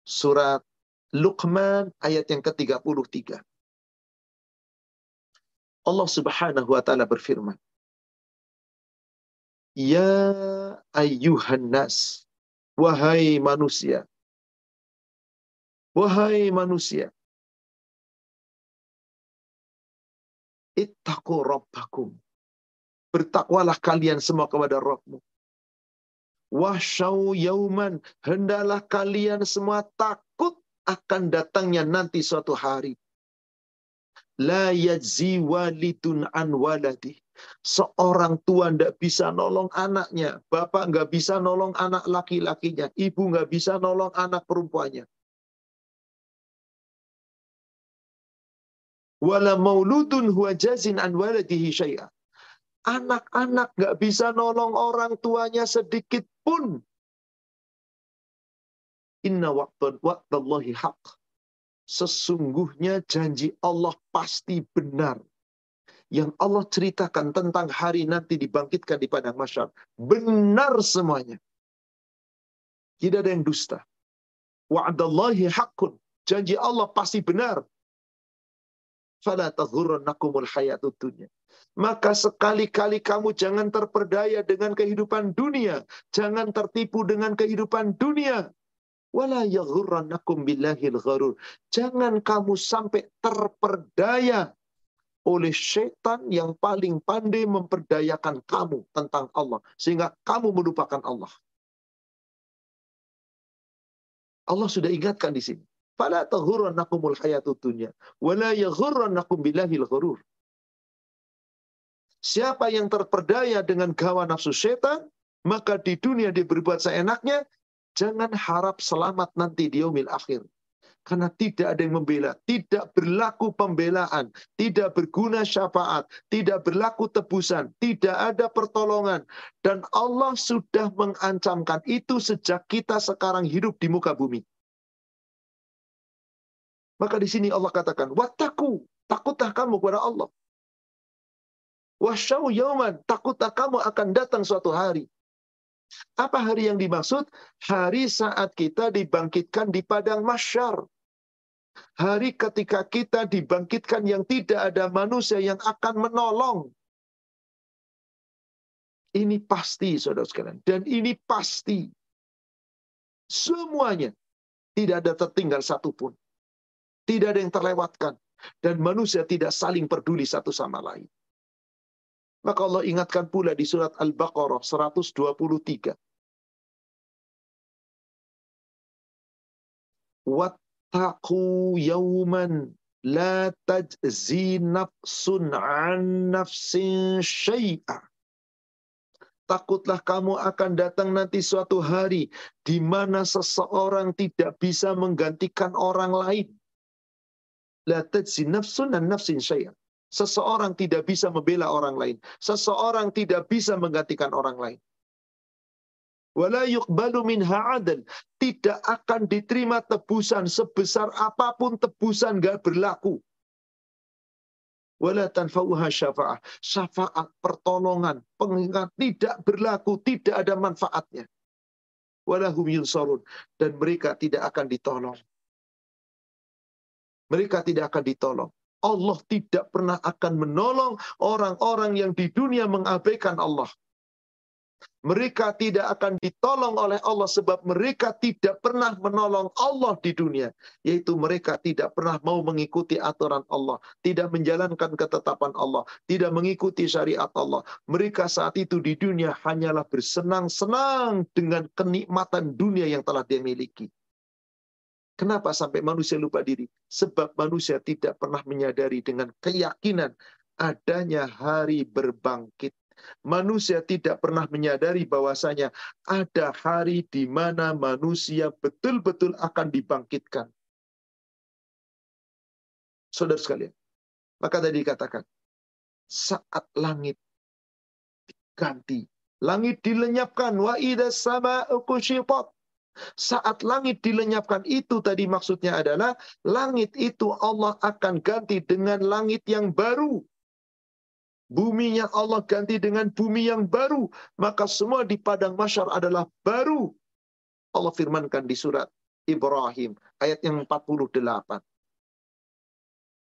surat Luqman ayat yang ke-33. Allah subhanahu wa ta'ala berfirman, Ya ayyuhan nas, Wahai manusia. Wahai manusia. Ittaqu rabbakum. Bertakwalah kalian semua kepada Rabbmu. Wasyau yauman. Hendalah kalian semua takut akan datangnya nanti suatu hari. La yajzi walidun an waladih Seorang tua tidak bisa nolong anaknya. Bapak nggak bisa nolong anak laki-lakinya. Ibu nggak bisa nolong anak perempuannya. Wala mauludun huwa jazin an waladihi. Anak-anak nggak bisa nolong orang tuanya sedikit pun. Inna waqtallahi haq. Sesungguhnya janji Allah pasti benar yang Allah ceritakan tentang hari nanti dibangkitkan di padang masyar. Benar semuanya. Tidak ada yang dusta. Wa'adallahi haqqun. Janji Allah pasti benar. Fala taghurrannakumul hayatud dunya. Maka sekali-kali kamu jangan terperdaya dengan kehidupan dunia. Jangan tertipu dengan kehidupan dunia. Wala billahil. Jangan kamu sampai terperdaya oleh setan yang paling pandai memperdayakan kamu tentang Allah. Sehingga kamu melupakan Allah. Allah sudah ingatkan di sini. Fala taghurrannakumul hayatud dunya wala yaghurrannakum billahil ghurur. Siapa yang terperdaya dengan gawa nafsu setan, maka di dunia dia berbuat seenaknya, jangan harap selamat nanti di yaumil akhir. Karena tidak ada yang membela. Tidak berlaku pembelaan. Tidak berguna syafaat. Tidak berlaku tebusan. Tidak ada pertolongan. Dan Allah sudah mengancamkan itu sejak kita sekarang hidup di muka bumi. Maka di sini Allah katakan, Wataku, takutlah kamu kepada Allah. Wasyau yauman, takutlah kamu akan datang suatu hari. Apa hari yang dimaksud? Hari saat kita dibangkitkan di padang masyar. Hari ketika kita dibangkitkan yang tidak ada manusia yang akan menolong. Ini pasti, saudara sekalian. Dan ini pasti. Semuanya. Tidak ada tertinggal satupun. Tidak ada yang terlewatkan. Dan manusia tidak saling peduli satu sama lain. Maka Allah ingatkan pula di surat Al-Baqarah 123. Wat wattaqu yawman la tajzi nafsun an nafsin syai'a. Takutlah kamu akan datang nanti suatu hari di mana seseorang tidak bisa menggantikan orang lain. La tajzi nafsun an nafsin syai'a. Seseorang tidak bisa membela orang lain. Seseorang tidak bisa menggantikan orang lain wala yuqbalu minha adl. Tidak akan diterima tebusan sebesar apa pun tebusan gak berlaku. Wala tanfa'uha syafa'ah. Syafa'at, pertolongan, pengingat tidak berlaku, tidak ada manfaatnya. Walahum yunsarun. Dan mereka tidak akan ditolong. Mereka tidak akan ditolong. Allah tidak pernah akan menolong orang-orang yang di dunia mengabaikan Allah. Mereka tidak akan ditolong oleh Allah sebab mereka tidak pernah menolong Allah di dunia. Yaitu mereka tidak pernah mau mengikuti aturan Allah. Tidak menjalankan ketetapan Allah. Tidak mengikuti syariat Allah. Mereka saat itu di dunia hanyalah bersenang-senang dengan kenikmatan dunia yang telah dia miliki. Kenapa sampai manusia lupa diri? Sebab manusia tidak pernah menyadari dengan keyakinan adanya hari berbangkit Manusia tidak pernah menyadari bahwasanya ada hari di mana manusia betul-betul akan dibangkitkan. Saudara sekalian, maka tadi dikatakan, saat langit diganti, langit dilenyapkan, wa sama ukushitot. Saat langit dilenyapkan itu tadi maksudnya adalah langit itu Allah akan ganti dengan langit yang baru. Buminya Allah ganti dengan bumi yang baru. Maka semua di padang masyar adalah baru. Allah firmankan di surat Ibrahim. Ayat yang 48.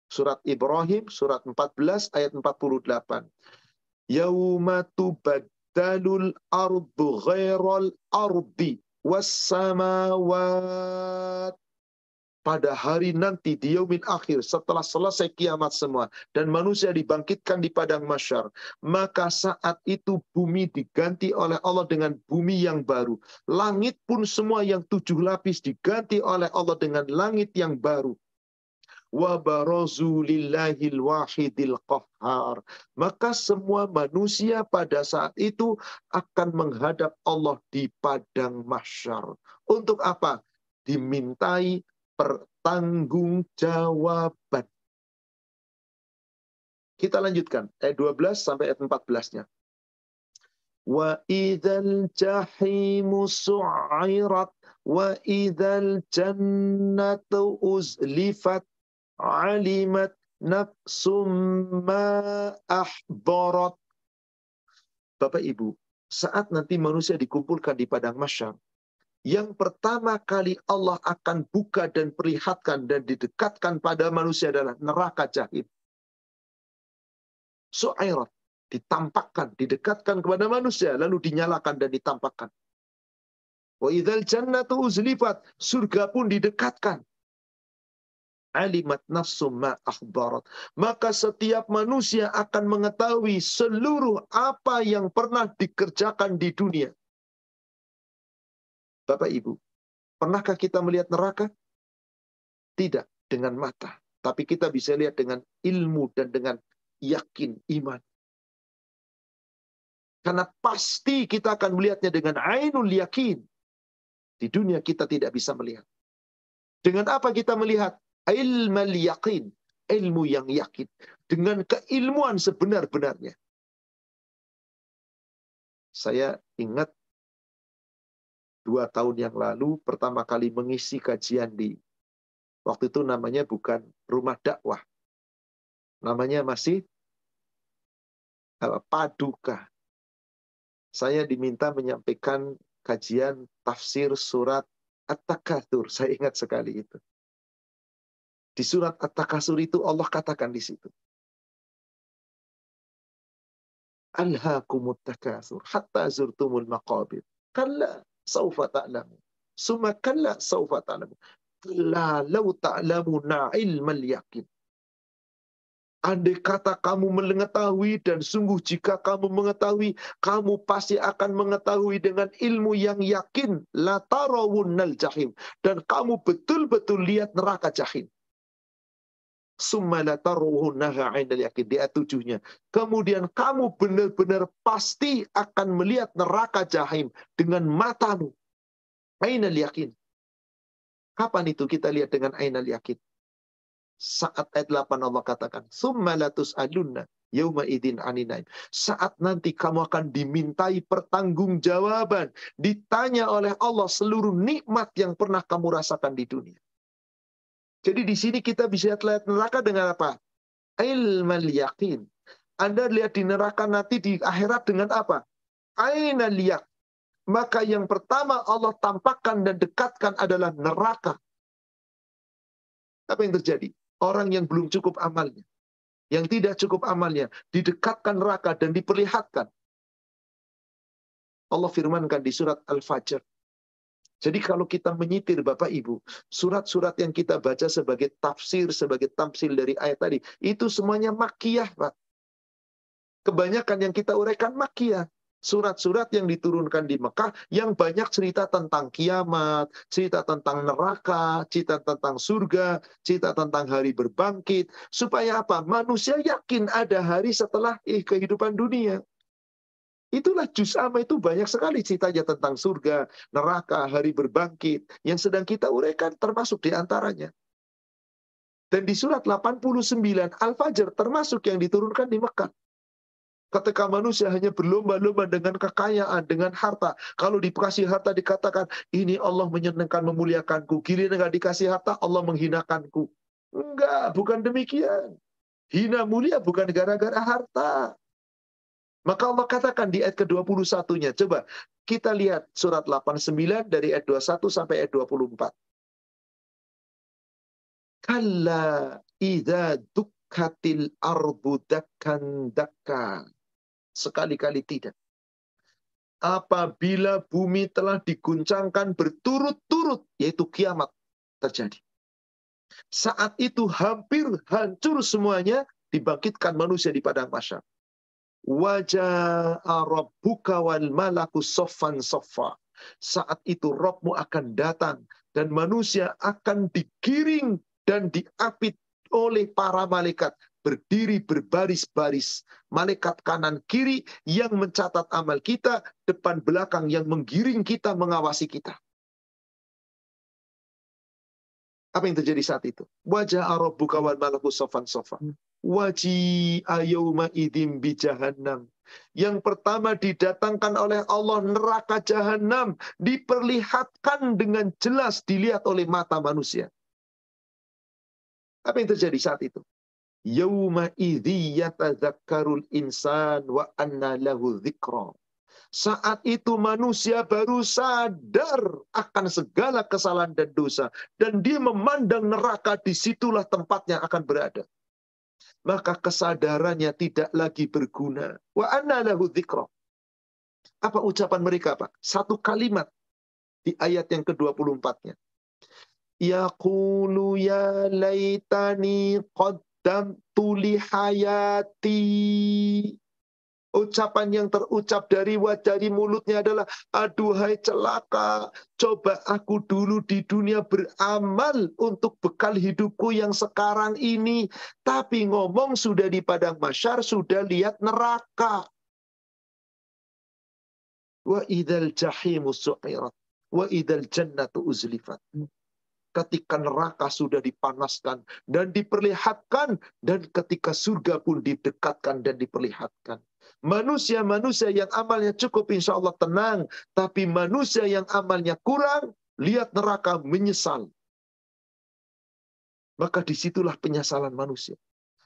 Surat Ibrahim, surat 14, ayat 48. Yauma tubaddalul ardu ghairal ardi was samawat pada hari nanti di yaumin akhir setelah selesai kiamat semua dan manusia dibangkitkan di padang masyar maka saat itu bumi diganti oleh Allah dengan bumi yang baru. Langit pun semua yang tujuh lapis diganti oleh Allah dengan langit yang baru. Wa lillahil wahidil qahhar. Maka semua manusia pada saat itu akan menghadap Allah di padang mahsyar untuk apa? Dimintai pertanggungjawaban. Kita lanjutkan ayat 12 sampai ayat 14-nya. Wa idzal jahimu su'irat wa idzal jannatu uzlifat alimat nafsum ma ahbarat. Bapak Ibu, saat nanti manusia dikumpulkan di padang masyar, yang pertama kali Allah akan buka dan perlihatkan dan didekatkan pada manusia adalah neraka jahim. Su'airat. Ditampakkan, didekatkan kepada manusia, lalu dinyalakan dan ditampakkan. Wa idzal jannatu uzlifat. Surga pun didekatkan. Alimat nafsum ma akhbarat. Maka setiap manusia akan mengetahui seluruh apa yang pernah dikerjakan di dunia Bapak Ibu, pernahkah kita melihat neraka? Tidak dengan mata, tapi kita bisa lihat dengan ilmu dan dengan yakin iman. Karena pasti kita akan melihatnya dengan ainul yakin. Di dunia kita tidak bisa melihat. Dengan apa kita melihat? Ilmal yakin. Ilmu yang yakin. Dengan keilmuan sebenar-benarnya. Saya ingat dua tahun yang lalu pertama kali mengisi kajian di waktu itu namanya bukan rumah dakwah. Namanya masih Paduka. Saya diminta menyampaikan kajian tafsir surat At-Takatsur. Saya ingat sekali itu. Di surat At-Takatsur itu Allah katakan di situ. Alhaakumut takatsur hatta zurtumul maqabir. Kalla saufa ta'lamu. Summa kalla saufa ta'lamu. Kalla lau ta'lamuna ilmal yakin. Andai kata kamu mengetahui dan sungguh jika kamu mengetahui, kamu pasti akan mengetahui dengan ilmu yang yakin. La tarawunnal jahim. Dan kamu betul-betul lihat neraka jahim. Summa la tarawunnaha yakin. Di ayat tujuhnya. Kemudian kamu benar-benar pasti akan melihat neraka jahim dengan matamu. Ainal yakin. Kapan itu kita lihat dengan ainal yakin? Saat ayat 8 Allah katakan, Summa latus alunna yauma idin aninaim. Saat nanti kamu akan dimintai pertanggungjawaban. Ditanya oleh Allah seluruh nikmat yang pernah kamu rasakan di dunia. Jadi di sini kita bisa lihat neraka dengan apa? Ilmal yakin. Anda lihat di neraka nanti di akhirat dengan apa? Aina liyak. Maka yang pertama Allah tampakkan dan dekatkan adalah neraka. Apa yang terjadi? Orang yang belum cukup amalnya. Yang tidak cukup amalnya. Didekatkan neraka dan diperlihatkan. Allah firmankan di surat Al-Fajr. Jadi kalau kita menyitir Bapak Ibu, surat-surat yang kita baca sebagai tafsir, sebagai tamsil dari ayat tadi, itu semuanya makiyah, Pak. Kebanyakan yang kita uraikan makiyah. Surat-surat yang diturunkan di Mekah yang banyak cerita tentang kiamat, cerita tentang neraka, cerita tentang surga, cerita tentang hari berbangkit. Supaya apa? Manusia yakin ada hari setelah eh, kehidupan dunia. Itulah juz amma itu banyak sekali ceritanya tentang surga, neraka, hari berbangkit. Yang sedang kita uraikan termasuk di antaranya. Dan di surat 89 Al-Fajr termasuk yang diturunkan di Mekah. Ketika manusia hanya berlomba-lomba dengan kekayaan, dengan harta. Kalau dikasih harta dikatakan, ini Allah menyenangkan, memuliakanku. Giliran nggak dikasih harta, Allah menghinakanku. Enggak, bukan demikian. Hina mulia bukan gara-gara harta. Maka Allah katakan di ayat ke-21-nya. Coba kita lihat surat 89 dari ayat 21 sampai ayat 24. Kalla idza dukkatil ardu dakkan dakka. Sekali-kali tidak. Apabila bumi telah diguncangkan berturut-turut, yaitu kiamat terjadi. Saat itu hampir hancur semuanya, dibangkitkan manusia di padang masyarakat Wajah rabbuka wal malaku soffan soffa. Saat itu Robmu akan datang dan manusia akan digiring dan diapit oleh para malaikat berdiri berbaris-baris. Malaikat kanan kiri yang mencatat amal kita, depan belakang yang menggiring kita, mengawasi kita. Apa yang terjadi saat itu? Wajah Rabbuka wal malaku sofan sofan. Waji ayuma idim bi jahannam. Yang pertama didatangkan oleh Allah neraka jahanam. Diperlihatkan dengan jelas dilihat oleh mata manusia. Apa yang terjadi saat itu? Yauma idhi yatadzakkarul insan wa anna lahu dzikra. Saat itu manusia baru sadar akan segala kesalahan dan dosa. Dan dia memandang neraka, di situlah tempatnya akan berada maka kesadarannya tidak lagi berguna. Wa anna lahu. Apa ucapan mereka, Pak? Satu kalimat di ayat yang ke-24-nya. Yaqulu ya laitani qaddamtu li hayati Ucapan yang terucap dari wajah dari mulutnya adalah, aduhai celaka, coba aku dulu di dunia beramal untuk bekal hidupku yang sekarang ini. Tapi ngomong sudah di padang masyar, sudah lihat neraka. Wa idal jahimu su'irat. Wa idal jannatu uzlifat ketika neraka sudah dipanaskan dan diperlihatkan dan ketika surga pun didekatkan dan diperlihatkan. Manusia-manusia yang amalnya cukup insya Allah tenang. Tapi manusia yang amalnya kurang, lihat neraka menyesal. Maka di situlah penyesalan manusia.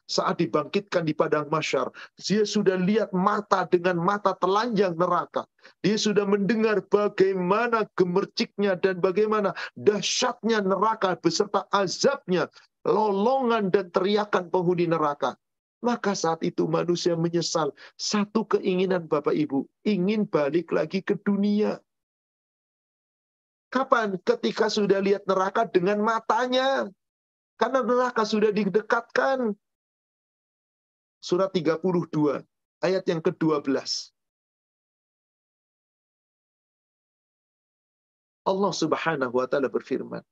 Saat dibangkitkan di padang masyar, dia sudah lihat mata dengan mata telanjang neraka. Dia sudah mendengar bagaimana gemerciknya dan bagaimana dahsyatnya neraka beserta azabnya, lolongan dan teriakan penghuni neraka. Maka saat itu manusia menyesal. Satu keinginan Bapak Ibu, ingin balik lagi ke dunia. Kapan? Ketika sudah lihat neraka dengan matanya. Karena neraka sudah didekatkan. Surat 32, ayat yang ke-12. Allah subhanahu wa ta'ala berfirman.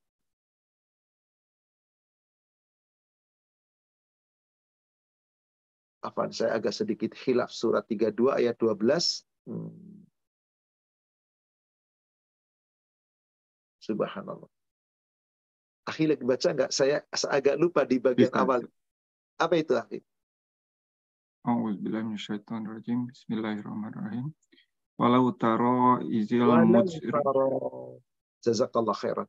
Afan, saya agak sedikit hilaf surat 32 ayat 12. Hmm. Subhanallah. Akhirnya baca nggak? Saya agak lupa di bagian Bisa. awal. Apa itu akhir? A'udzubillahiminasyaitonirrajim. Bismillahirrahmanirrahim. Walau taro izil mujrim. Jazakallah khairan.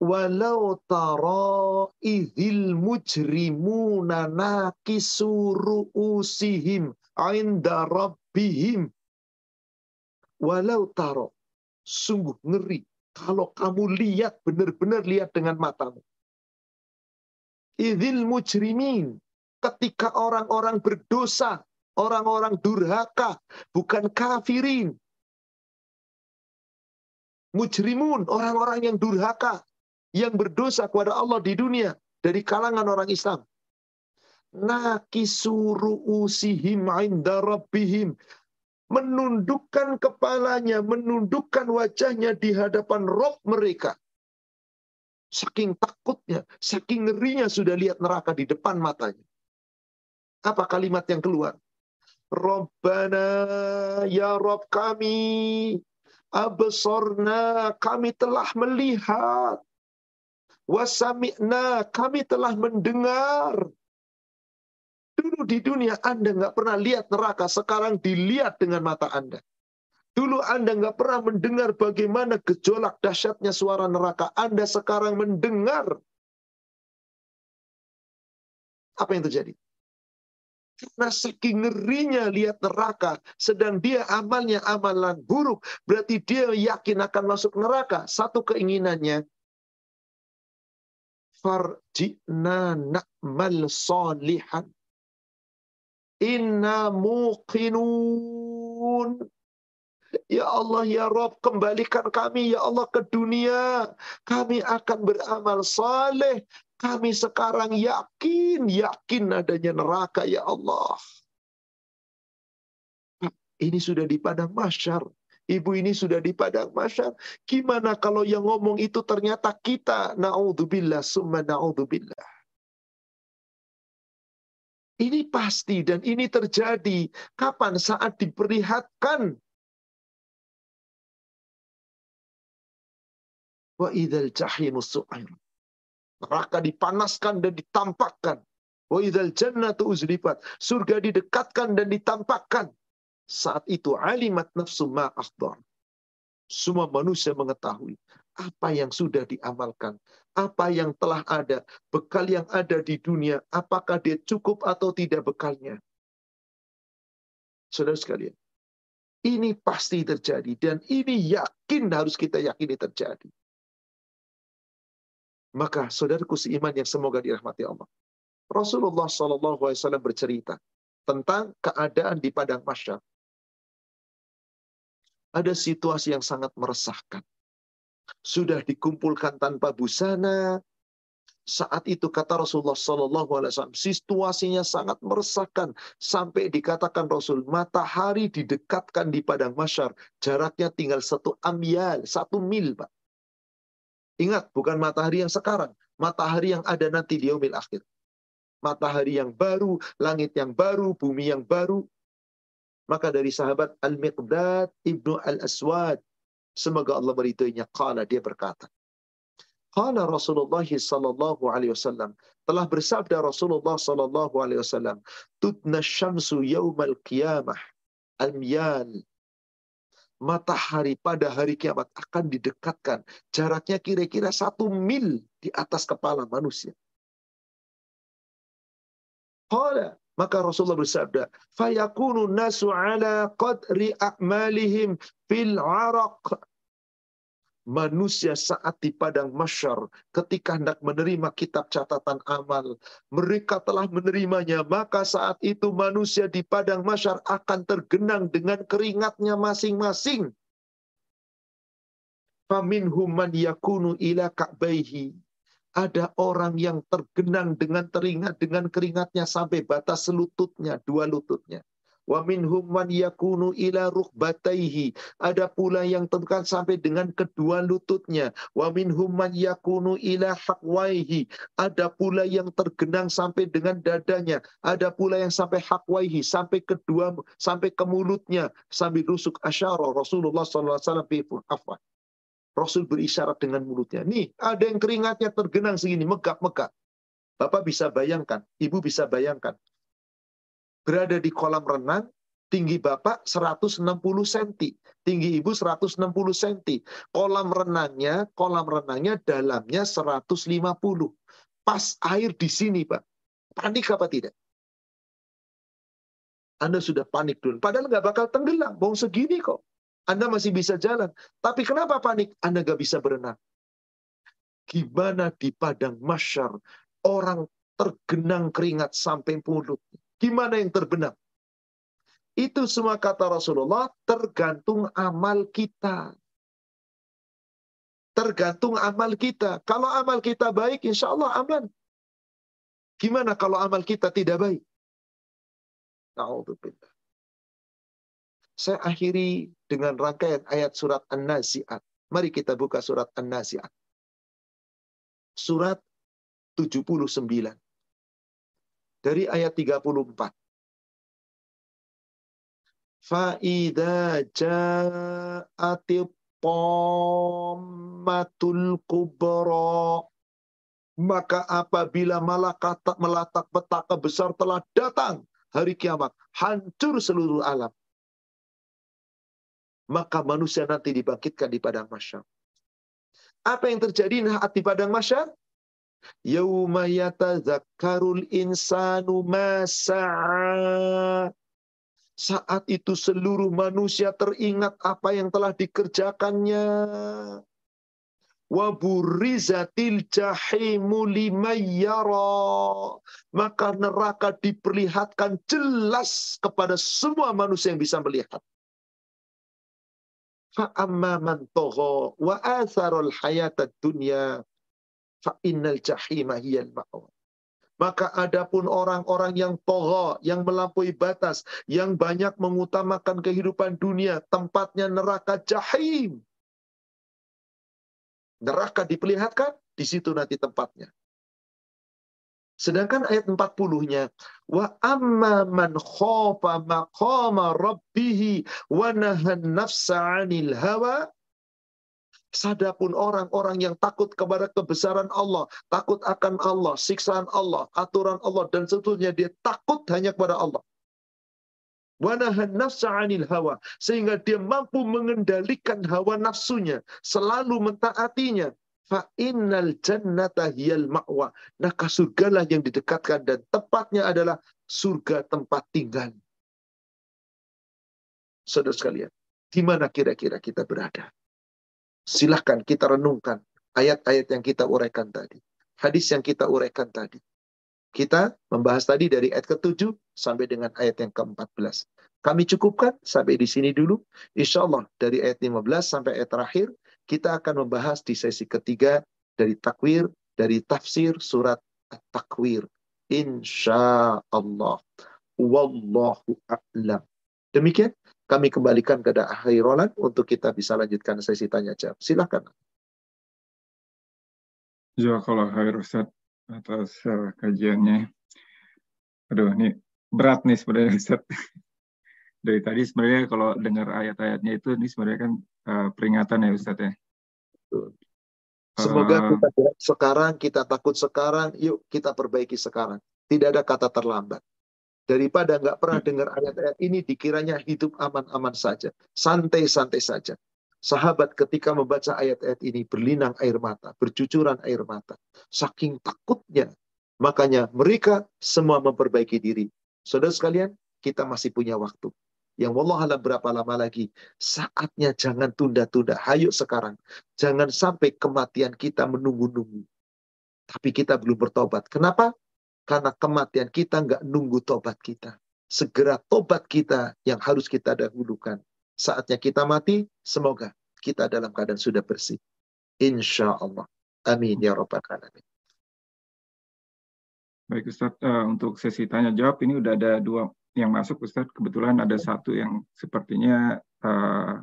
Walau taro idhil mujrimuna nakisuru usihim inda rabbihim. Walau taro. Sungguh ngeri. Kalau kamu lihat, benar-benar lihat dengan matamu. Idhil mujrimin. Ketika orang-orang berdosa, orang-orang durhaka, bukan kafirin. mujrimun, orang-orang yang durhaka, yang berdosa kepada Allah di dunia dari kalangan orang Islam. Nakisuru usihim inda rabbihim. Menundukkan kepalanya, menundukkan wajahnya di hadapan Rob mereka. Saking takutnya, saking ngerinya sudah lihat neraka di depan matanya. Apa kalimat yang keluar? Rabbana ya Rob kami, absorna kami telah melihat, wasami'na kami telah mendengar. Dulu di dunia Anda nggak pernah lihat neraka, sekarang dilihat dengan mata Anda. Dulu Anda nggak pernah mendengar bagaimana gejolak dahsyatnya suara neraka. Anda sekarang mendengar. Apa yang terjadi? Karena saking ngerinya lihat neraka, sedang dia amalnya amalan buruk, berarti dia yakin akan masuk neraka. Satu keinginannya, farjina na'mal salihan. Inna muqinun. Ya Allah, ya Rob, kembalikan kami, ya Allah, ke dunia. Kami akan beramal saleh. Kami sekarang yakin, yakin adanya neraka ya Allah. Ini sudah di padang masyar. Ibu ini sudah di padang masyar. Gimana kalau yang ngomong itu ternyata kita? Na'udzubillah, summa na'udzubillah. Ini pasti dan ini terjadi. Kapan? Saat diperlihatkan. Wa idhal jahimu su'ayru. Neraka dipanaskan dan ditampakkan. Wa idzal jannatu uzlifat. Surga didekatkan dan ditampakkan. Saat itu alimat nafsu ma Semua manusia mengetahui apa yang sudah diamalkan, apa yang telah ada, bekal yang ada di dunia, apakah dia cukup atau tidak bekalnya. Saudara sekalian, ini pasti terjadi dan ini yakin harus kita yakini terjadi. Maka saudaraku seiman yang semoga dirahmati Allah. Rasulullah SAW bercerita tentang keadaan di padang masyar. Ada situasi yang sangat meresahkan. Sudah dikumpulkan tanpa busana. Saat itu kata Rasulullah SAW, situasinya sangat meresahkan. Sampai dikatakan Rasul, matahari didekatkan di padang masyar. Jaraknya tinggal satu amyal, satu mil, Pak. Ingat, bukan matahari yang sekarang. Matahari yang ada nanti di akhir. Matahari yang baru, langit yang baru, bumi yang baru. Maka dari sahabat Al-Miqdad Ibnu Al-Aswad. Semoga Allah meridhoinya. Kala dia berkata. Kala Rasulullah sallallahu alaihi wasallam telah bersabda Rasulullah sallallahu alaihi wasallam, "Tudna syamsu yaumal qiyamah al-miyal matahari pada hari kiamat akan didekatkan. Jaraknya kira-kira satu mil di atas kepala manusia. Qala, maka Rasulullah bersabda, "Fayakunu nasu ala qadri a'malihim fil 'araq." manusia saat di padang masyar ketika hendak menerima kitab catatan amal mereka telah menerimanya maka saat itu manusia di padang masyar akan tergenang dengan keringatnya masing-masing faminhum man yakunu ila ada orang yang tergenang dengan teringat dengan keringatnya sampai batas lututnya dua lututnya Wa minhum man yakunu ila rukbataihi. Ada pula yang tekan sampai dengan kedua lututnya. Wa minhum man yakunu ila haqwaihi. Ada pula yang tergenang sampai dengan dadanya. Ada pula yang sampai haqwaihi, sampai kedua sampai ke mulutnya sambil rusuk asyara Rasulullah sallallahu alaihi wasallam Rasul berisyarat dengan mulutnya. Nih, ada yang keringatnya tergenang segini, megap-megap. Bapak bisa bayangkan, ibu bisa bayangkan berada di kolam renang, tinggi Bapak 160 cm, tinggi Ibu 160 cm. Kolam renangnya, kolam renangnya dalamnya 150. Pas air di sini, Pak. Panik apa tidak? Anda sudah panik dulu. Padahal nggak bakal tenggelam. Bong segini kok. Anda masih bisa jalan. Tapi kenapa panik? Anda nggak bisa berenang. Gimana di padang masyar orang tergenang keringat sampai mulut. Gimana yang terbenam? Itu semua kata Rasulullah tergantung amal kita. Tergantung amal kita. Kalau amal kita baik, insya Allah aman. Gimana kalau amal kita tidak baik? Saya akhiri dengan rangkaian ayat surat An-Nazi'at. Mari kita buka surat An-Nazi'at. Surat 79. Dari ayat 34. Fa'idha ja'ati pommatul kubra. Maka apabila malaikat melatak petaka besar telah datang hari kiamat, hancur seluruh alam. Maka manusia nanti dibangkitkan di padang masyar. Apa yang terjadi di padang masyar? Yauma yatazakkarul insanu masa'a saat itu seluruh manusia teringat apa yang telah dikerjakannya. Waburizatil jahimu limayyara. Maka neraka diperlihatkan jelas kepada semua manusia yang bisa melihat. Wa. Maka adapun orang-orang yang toho, yang melampaui batas, yang banyak mengutamakan kehidupan dunia, tempatnya neraka jahim. Neraka diperlihatkan, di situ nanti tempatnya. Sedangkan ayat 40-nya, wa amma man khofa maqama rabbihi wa nahan nafsa 'anil hawa Sadapun orang-orang yang takut kepada kebesaran Allah, takut akan Allah, siksaan Allah, aturan Allah, dan seterusnya dia takut hanya kepada Allah. Wanahan nafsa anil hawa. Sehingga dia mampu mengendalikan hawa nafsunya. Selalu mentaatinya. Fa'innal jannata hiyal ma'wa. Maka surgalah yang didekatkan dan tepatnya adalah surga tempat tinggal. Saudara sekalian, di mana kira-kira kita berada? Silahkan kita renungkan ayat-ayat yang kita uraikan tadi. Hadis yang kita uraikan tadi. Kita membahas tadi dari ayat ke-7 sampai dengan ayat yang ke-14. Kami cukupkan sampai di sini dulu. Insya Allah dari ayat 15 sampai ayat terakhir, kita akan membahas di sesi ketiga dari takwir, dari tafsir surat At-Takwir. Insya Allah. Wallahu a'lam. Demikian kami kembalikan ke akhir Roland untuk kita bisa lanjutkan sesi tanya jawab. Silakan. Jazakallah khair Ustaz atas uh, kajiannya. Aduh, ini berat nih sebenarnya Ustaz. <laughs> Dari tadi sebenarnya kalau dengar ayat-ayatnya itu ini sebenarnya kan uh, peringatan ya Ustaz ya. Semoga uh, kita sekarang, kita takut sekarang, yuk kita perbaiki sekarang. Tidak ada kata terlambat. Daripada nggak pernah hmm. dengar ayat-ayat ini, dikiranya hidup aman-aman saja. Santai-santai saja. Sahabat ketika membaca ayat-ayat ini berlinang air mata, bercucuran air mata. Saking takutnya. Makanya mereka semua memperbaiki diri. Saudara sekalian, kita masih punya waktu. Yang Allah alam berapa lama lagi. Saatnya jangan tunda-tunda. Hayo sekarang. Jangan sampai kematian kita menunggu-nunggu. Tapi kita belum bertobat. Kenapa? Karena kematian kita nggak nunggu tobat kita. Segera tobat kita yang harus kita dahulukan. Saatnya kita mati, semoga kita dalam keadaan sudah bersih. Insya Allah. Amin ya Rabbal Alamin. Baik Ustaz, uh, untuk sesi tanya jawab ini udah ada dua yang masuk Ustaz. Kebetulan ada satu yang sepertinya uh,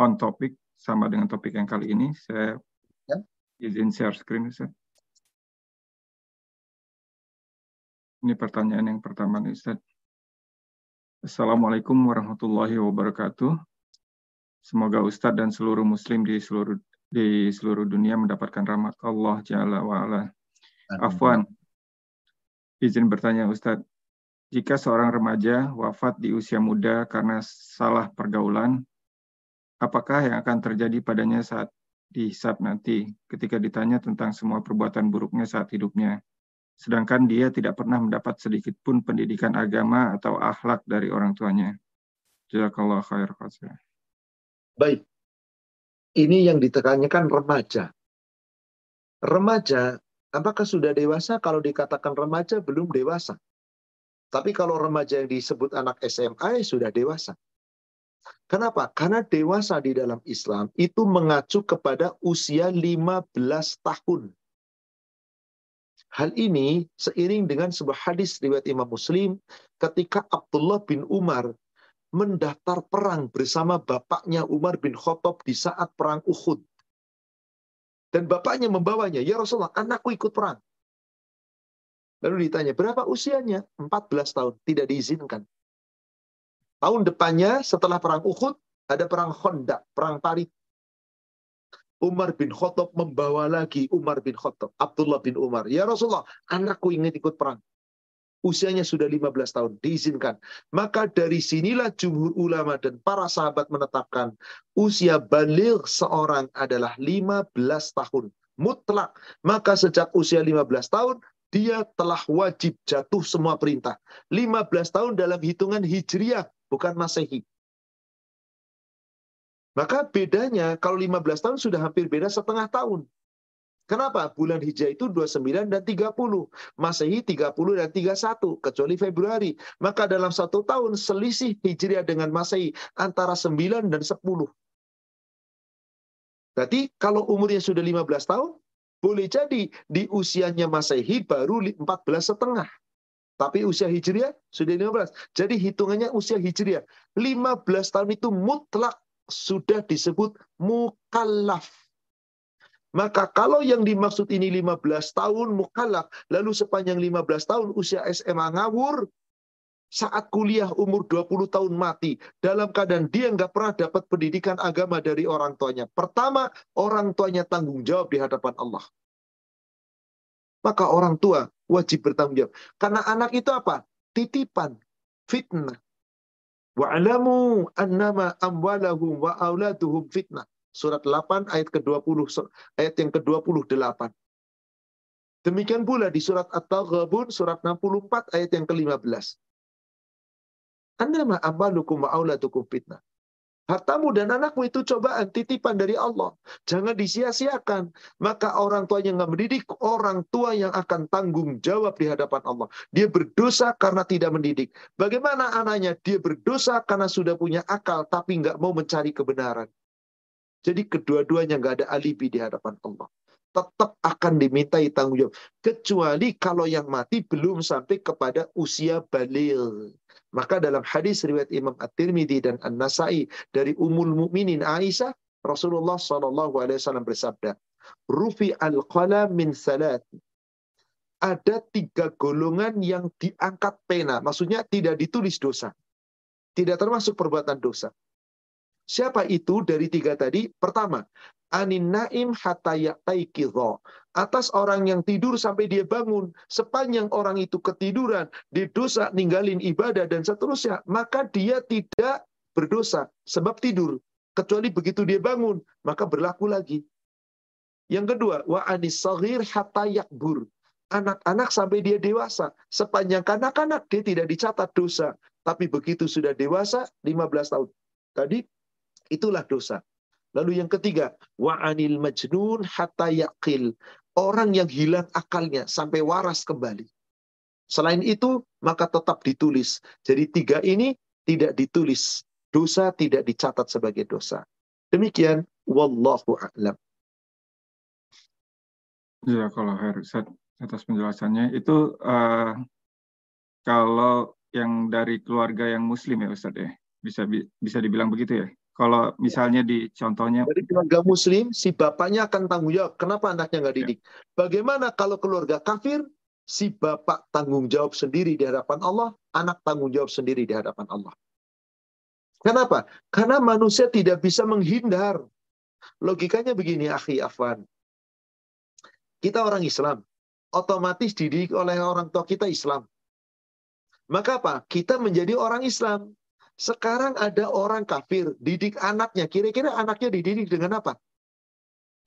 on topic sama dengan topik yang kali ini. Saya ya. izin share screen Ustaz. Ini pertanyaan yang pertama nih Ustaz. Assalamualaikum warahmatullahi wabarakatuh. Semoga Ustadz dan seluruh muslim di seluruh di seluruh dunia mendapatkan rahmat Allah Jalla wa'ala. Afwan, izin bertanya Ustadz, jika seorang remaja wafat di usia muda karena salah pergaulan, apakah yang akan terjadi padanya saat dihisap nanti ketika ditanya tentang semua perbuatan buruknya saat hidupnya? sedangkan dia tidak pernah mendapat sedikit pun pendidikan agama atau akhlak dari orang tuanya. Jazakallah khair Baik. Ini yang ditekankan remaja. Remaja, apakah sudah dewasa? Kalau dikatakan remaja, belum dewasa. Tapi kalau remaja yang disebut anak SMA, ya sudah dewasa. Kenapa? Karena dewasa di dalam Islam itu mengacu kepada usia 15 tahun. Hal ini seiring dengan sebuah hadis riwayat Imam Muslim ketika Abdullah bin Umar mendaftar perang bersama bapaknya Umar bin Khattab di saat perang Uhud. Dan bapaknya membawanya, ya Rasulullah, anakku ikut perang. Lalu ditanya, berapa usianya? 14 tahun, tidak diizinkan. Tahun depannya setelah perang Uhud, ada perang Khandaq, perang Parit. Umar bin Khattab membawa lagi Umar bin Khattab, Abdullah bin Umar. Ya Rasulullah, anakku ingin ikut perang. Usianya sudah 15 tahun, diizinkan. Maka dari sinilah jumhur ulama dan para sahabat menetapkan usia balik seorang adalah 15 tahun. Mutlak. Maka sejak usia 15 tahun, dia telah wajib jatuh semua perintah. 15 tahun dalam hitungan hijriah, bukan masehi. Maka bedanya kalau 15 tahun sudah hampir beda setengah tahun. Kenapa? Bulan Hijrah itu 29 dan 30. Masehi 30 dan 31, kecuali Februari. Maka dalam satu tahun selisih Hijriah dengan Masehi antara 9 dan 10. Berarti kalau umurnya sudah 15 tahun, boleh jadi di usianya Masehi baru 14 setengah. Tapi usia Hijriah sudah 15. Jadi hitungannya usia Hijriah. 15 tahun itu mutlak sudah disebut mukallaf. Maka kalau yang dimaksud ini 15 tahun mukallaf, lalu sepanjang 15 tahun usia SMA ngawur, saat kuliah umur 20 tahun mati, dalam keadaan dia nggak pernah dapat pendidikan agama dari orang tuanya. Pertama, orang tuanya tanggung jawab di hadapan Allah. Maka orang tua wajib bertanggung jawab. Karena anak itu apa? Titipan, fitnah. Wa'alamu annama amwalahum wa auladuhum fitnah. Surat 8 ayat ke-20 ayat yang ke-28. Demikian pula di surat At-Taghabun surat 64 ayat yang ke-15. Annama amwalukum wa auladukum fitnah. Hartamu dan anakmu itu cobaan, titipan dari Allah. Jangan disia-siakan. Maka orang tua yang nggak mendidik, orang tua yang akan tanggung jawab di hadapan Allah. Dia berdosa karena tidak mendidik. Bagaimana anaknya? Dia berdosa karena sudah punya akal, tapi nggak mau mencari kebenaran. Jadi kedua-duanya nggak ada alibi di hadapan Allah. Tetap akan dimintai tanggung jawab. Kecuali kalau yang mati belum sampai kepada usia balil. Maka dalam hadis riwayat Imam At-Tirmidzi dan An-Nasai dari Ummul Mukminin Aisyah, Rasulullah Shallallahu alaihi wasallam bersabda, "Rufi al-qalam min salat." Ada tiga golongan yang diangkat pena, maksudnya tidak ditulis dosa. Tidak termasuk perbuatan dosa. Siapa itu dari tiga tadi? Pertama, anin naim Atas orang yang tidur sampai dia bangun, sepanjang orang itu ketiduran, didosa, ninggalin ibadah dan seterusnya, maka dia tidak berdosa sebab tidur. Kecuali begitu dia bangun, maka berlaku lagi. Yang kedua, wa anis yakbur. Anak-anak sampai dia dewasa. Sepanjang kanak-kanak dia tidak dicatat dosa. Tapi begitu sudah dewasa, 15 tahun. Tadi, itulah dosa. Lalu yang ketiga, wa anil majnun hatta yaqil. Orang yang hilang akalnya sampai waras kembali. Selain itu, maka tetap ditulis. Jadi tiga ini tidak ditulis. Dosa tidak dicatat sebagai dosa. Demikian, wallahu a'lam. Ya, kalau Ustaz atas penjelasannya itu uh, kalau yang dari keluarga yang muslim ya Ustaz ya bisa bisa dibilang begitu ya kalau misalnya di contohnya dari keluarga muslim, si bapaknya akan tanggung jawab. Kenapa anaknya nggak ya. didik? Ya. Bagaimana kalau keluarga kafir, si bapak tanggung jawab sendiri di hadapan Allah, anak tanggung jawab sendiri di hadapan Allah. Kenapa? Karena manusia tidak bisa menghindar. Logikanya begini, akhi Afwan. Kita orang Islam, otomatis dididik oleh orang tua kita Islam. Maka apa? Kita menjadi orang Islam. Sekarang ada orang kafir, didik anaknya. Kira-kira anaknya dididik dengan apa?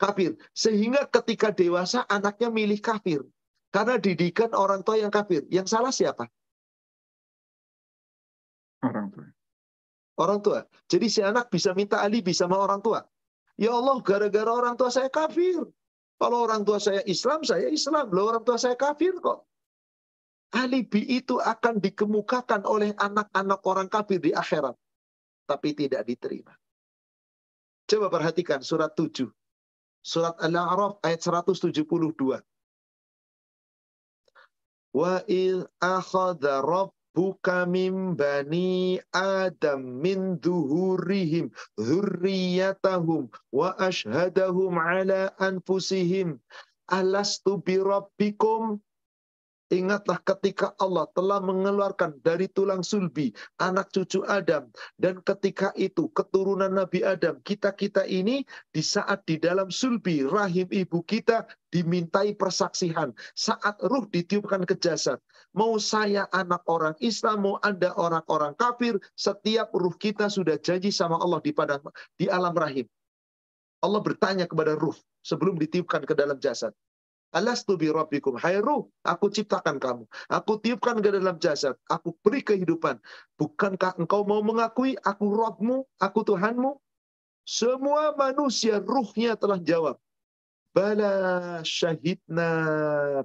Kafir. Sehingga ketika dewasa anaknya milih kafir. Karena didikan orang tua yang kafir. Yang salah siapa? Orang tua. Orang tua. Jadi si anak bisa minta alibi sama orang tua. Ya Allah, gara-gara orang tua saya kafir. Kalau orang tua saya Islam, saya Islam. Loh orang tua saya kafir kok alibi itu akan dikemukakan oleh anak-anak orang kafir di akhirat. tapi tidak diterima. Coba perhatikan surat 7. Surat Al-A'raf ayat 172. Wa il akhadha rabbuka min bani adam min duhurihim dhurriyatahum wa ashhadahum ala anfusihim alastu bi rabbikum Ingatlah ketika Allah telah mengeluarkan dari tulang sulbi anak cucu Adam. Dan ketika itu keturunan Nabi Adam, kita-kita ini di saat di dalam sulbi rahim ibu kita dimintai persaksian. Saat ruh ditiupkan ke jasad. Mau saya anak orang Islam, mau Anda orang-orang kafir, setiap ruh kita sudah janji sama Allah di padang di alam rahim. Allah bertanya kepada ruh sebelum ditiupkan ke dalam jasad. Alastu bi rabbikum. Hai ruh, aku ciptakan kamu. Aku tiupkan ke dalam jasad. Aku beri kehidupan. Bukankah engkau mau mengakui aku Rabbmu, aku Tuhanmu? Semua manusia ruhnya telah jawab. Bala syahidna.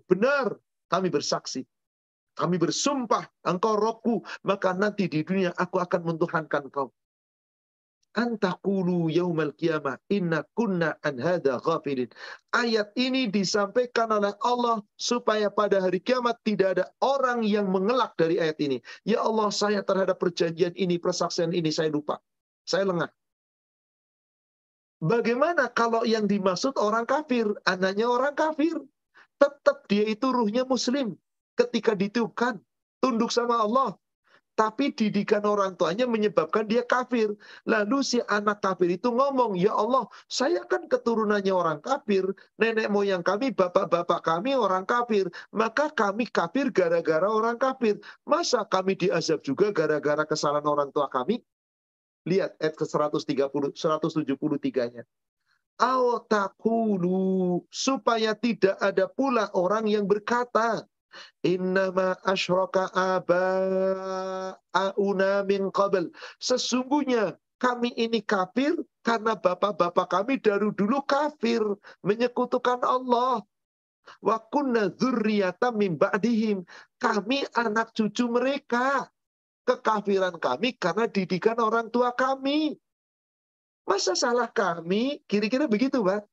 Benar, kami bersaksi. Kami bersumpah, engkau rohku, maka nanti di dunia aku akan mentuhankan kau antakulu yaumal qiyamah inna kunna an hadha ghafilin. Ayat ini disampaikan oleh Allah supaya pada hari kiamat tidak ada orang yang mengelak dari ayat ini. Ya Allah, saya terhadap perjanjian ini, persaksian ini saya lupa. Saya lengah. Bagaimana kalau yang dimaksud orang kafir, anaknya orang kafir? Tetap dia itu ruhnya muslim. Ketika ditiupkan, tunduk sama Allah, tapi didikan orang tuanya menyebabkan dia kafir. Lalu si anak kafir itu ngomong, ya Allah, saya kan keturunannya orang kafir, nenek moyang kami, bapak-bapak kami orang kafir, maka kami kafir gara-gara orang kafir. Masa kami diazab juga gara-gara kesalahan orang tua kami? Lihat ayat ke 130, 173-nya. Aotakulu supaya tidak ada pula orang yang berkata Innama asyraka aba'auna min qabl. Sesungguhnya kami ini kafir karena bapak-bapak kami dari dulu kafir. Menyekutukan Allah. Wa kunna min. Kami anak cucu mereka. Kekafiran kami karena didikan orang tua kami. Masa salah kami? Kira-kira begitu, Pak.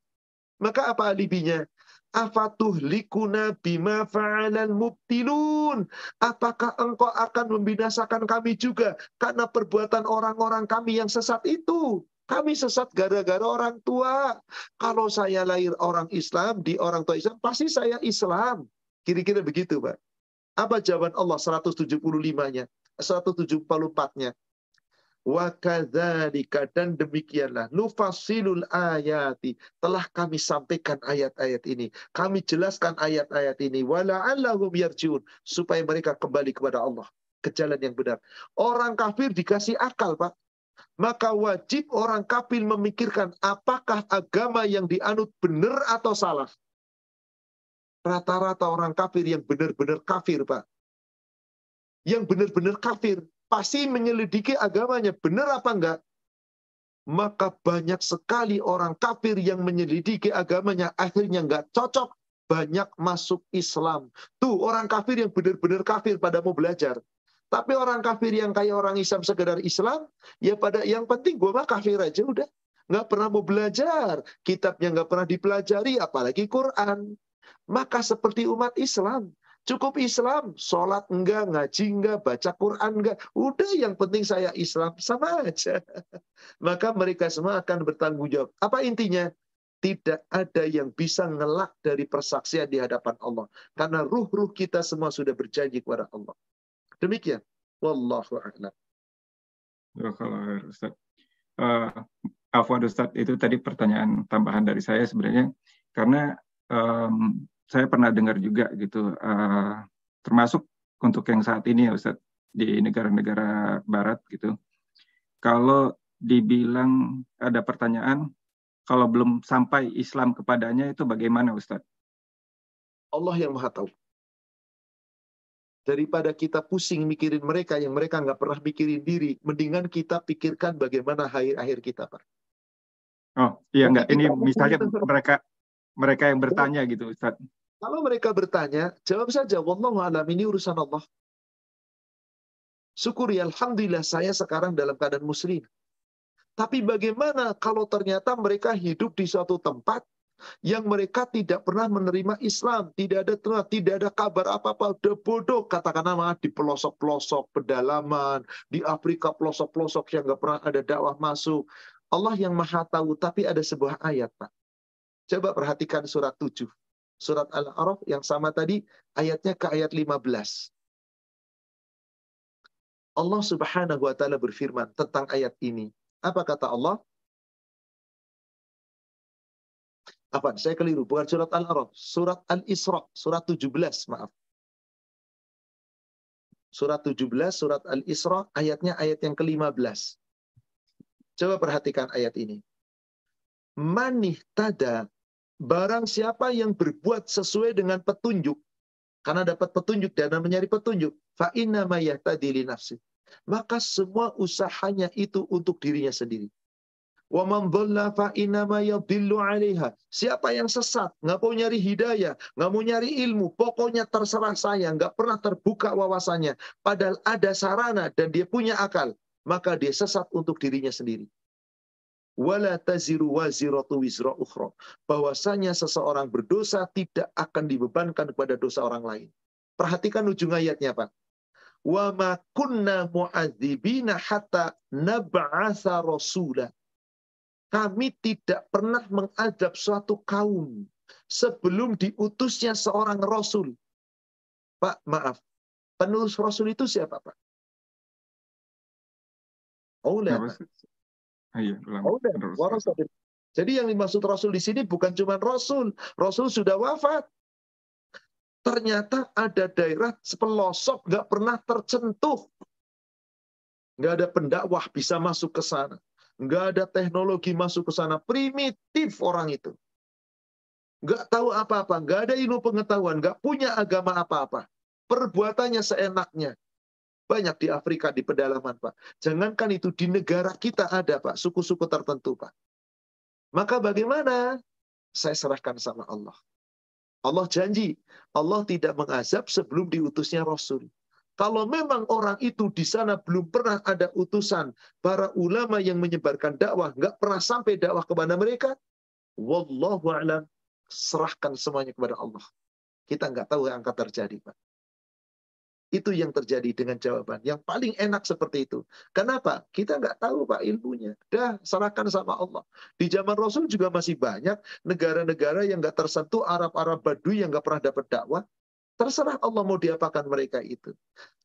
Maka apa alibinya? Afatuhlikuna bima fa'alal mubtilun. Apakah engkau akan membinasakan kami juga karena perbuatan orang-orang kami yang sesat itu? Kami sesat gara-gara orang tua. Kalau saya lahir orang Islam, di orang tua Islam, pasti saya Islam. Kira-kira begitu, Pak. Apa jawaban Allah 175-nya? 174-nya. Wa kadzalika dan demikianlah nufasilul ayati telah kami sampaikan ayat-ayat ini. Kami jelaskan ayat-ayat ini wala'allahum yarjiun supaya mereka kembali kepada Allah ke jalan yang benar. Orang kafir dikasih akal, Pak. Maka wajib orang kafir memikirkan apakah agama yang dianut benar atau salah. Rata-rata orang kafir yang benar-benar kafir, Pak. Yang benar-benar kafir pasti menyelidiki agamanya. Benar apa enggak? Maka banyak sekali orang kafir yang menyelidiki agamanya. Akhirnya enggak cocok. Banyak masuk Islam. Tuh orang kafir yang benar-benar kafir pada mau belajar. Tapi orang kafir yang kayak orang Islam sekedar Islam, ya pada yang penting gue mah kafir aja udah. Nggak pernah mau belajar. Kitabnya nggak pernah dipelajari, apalagi Quran. Maka seperti umat Islam. Cukup Islam, sholat enggak, ngaji enggak, baca Quran enggak. Udah yang penting saya Islam, sama aja. <laughs> Maka mereka semua akan bertanggung jawab. Apa intinya? Tidak ada yang bisa ngelak dari persaksian di hadapan Allah. Karena ruh-ruh kita semua sudah berjanji kepada Allah. Demikian. Wallahu a'lam. Uh, Afwan Ustaz, itu tadi pertanyaan tambahan dari saya sebenarnya. Karena um, saya pernah dengar juga gitu, uh, termasuk untuk yang saat ini ya Ustadz, di negara-negara barat gitu. Kalau dibilang ada pertanyaan, kalau belum sampai Islam kepadanya itu bagaimana Ustadz? Allah yang maha tahu. Daripada kita pusing mikirin mereka yang mereka nggak pernah mikirin diri, mendingan kita pikirkan bagaimana akhir-akhir kita, Pak. Oh, iya enggak. Ini misalnya mereka mereka yang bertanya gitu, Ustaz. Kalau mereka bertanya, jawab saja, Wallahu alam, ini urusan Allah. Syukuri, Alhamdulillah saya sekarang dalam keadaan muslim. Tapi bagaimana kalau ternyata mereka hidup di suatu tempat yang mereka tidak pernah menerima Islam, tidak ada tidak ada kabar apa-apa, udah bodoh katakanlah di pelosok-pelosok pedalaman, di Afrika pelosok-pelosok yang nggak pernah ada dakwah masuk. Allah yang maha tahu, tapi ada sebuah ayat, Pak. Coba perhatikan surat 7. Surat Al-A'raf yang sama tadi, ayatnya ke ayat 15. Allah subhanahu wa ta'ala berfirman tentang ayat ini. Apa kata Allah? Apa? Saya keliru. Bukan surat Al-A'raf. Surat Al-Isra. Surat 17, maaf. Surat 17, surat Al-Isra, ayatnya ayat yang ke-15. Coba perhatikan ayat ini. Manih tada, barang siapa yang berbuat sesuai dengan petunjuk, karena dapat petunjuk dan mencari petunjuk, mayahtadi nafsi. Maka semua usahanya itu untuk dirinya sendiri. Wa man fa. Siapa yang sesat, nggak mau nyari hidayah, nggak mau nyari ilmu, pokoknya terserah saya, nggak pernah terbuka wawasannya. Padahal ada sarana dan dia punya akal, maka dia sesat untuk dirinya sendiri. Wala taziru waziratu wizra ukhra. Bahwasanya seseorang berdosa tidak akan dibebankan kepada dosa orang lain. Perhatikan ujung ayatnya, Pak. Wa ma kunna mu'adzibina hatta nab'atha rasulah kami tidak pernah mengadab suatu kaum sebelum diutusnya seorang rasul. Pak, maaf. Penulis rasul itu siapa, Pak? Ulama. Iya, Jadi yang dimaksud rasul di sini bukan cuma rasul. Rasul sudah wafat. Ternyata ada daerah sepelosok nggak pernah tercentuh. Nggak ada pendakwah bisa masuk ke sana nggak ada teknologi masuk ke sana. Primitif orang itu. Nggak tahu apa-apa, nggak ada ilmu pengetahuan, nggak punya agama apa-apa. Perbuatannya seenaknya. Banyak di Afrika, di pedalaman, Pak. Jangankan itu, di negara kita ada, Pak. Suku-suku tertentu, Pak. Maka bagaimana? Saya serahkan sama Allah. Allah janji, Allah tidak mengazab sebelum diutusnya Rasul. Kalau memang orang itu di sana belum pernah ada utusan para ulama yang menyebarkan dakwah, nggak pernah sampai dakwah kepada mereka, wallahu a'lam, serahkan semuanya kepada Allah. Kita nggak tahu yang akan terjadi, Pak. Itu yang terjadi dengan jawaban. Yang paling enak seperti itu. Kenapa? Kita nggak tahu Pak ilmunya. Dah, serahkan sama Allah. Di zaman Rasul juga masih banyak negara-negara yang nggak tersentuh Arab-Arab Baduy yang nggak pernah dapat dakwah. Terserah Allah mau diapakan mereka itu.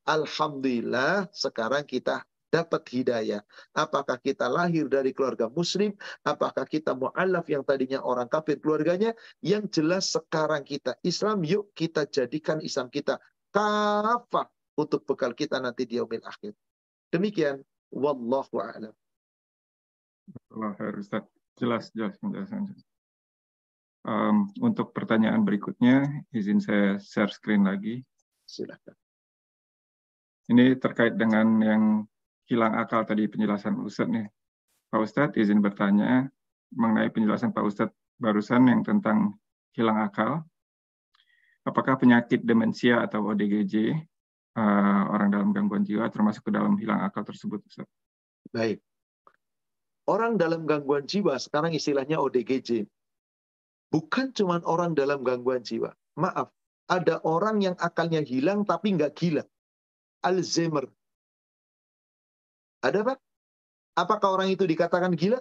Alhamdulillah sekarang kita dapat hidayah. Apakah kita lahir dari keluarga muslim, apakah kita mu'alaf yang tadinya orang kafir keluarganya, yang jelas sekarang kita Islam, yuk kita jadikan Islam kita kafah untuk bekal kita nanti di yaumil akhir. Demikian, wallahu a'lam. Ustaz. Jelas, jelas penjelasan. Um, untuk pertanyaan berikutnya, izin saya share screen lagi. Silakan. Ini terkait dengan yang hilang akal tadi penjelasan Ustadz nih. Pak Ustadz izin bertanya mengenai penjelasan Pak Ustadz barusan yang tentang hilang akal. Apakah penyakit demensia atau ODGJ uh, eh, orang dalam gangguan jiwa termasuk ke dalam hilang akal tersebut Ustadz? Baik. Orang dalam gangguan jiwa sekarang istilahnya ODGJ Bukan cuma orang dalam gangguan jiwa. Maaf, ada orang yang akalnya hilang tapi nggak gila. Alzheimer. Ada Pak? Apakah orang itu dikatakan gila?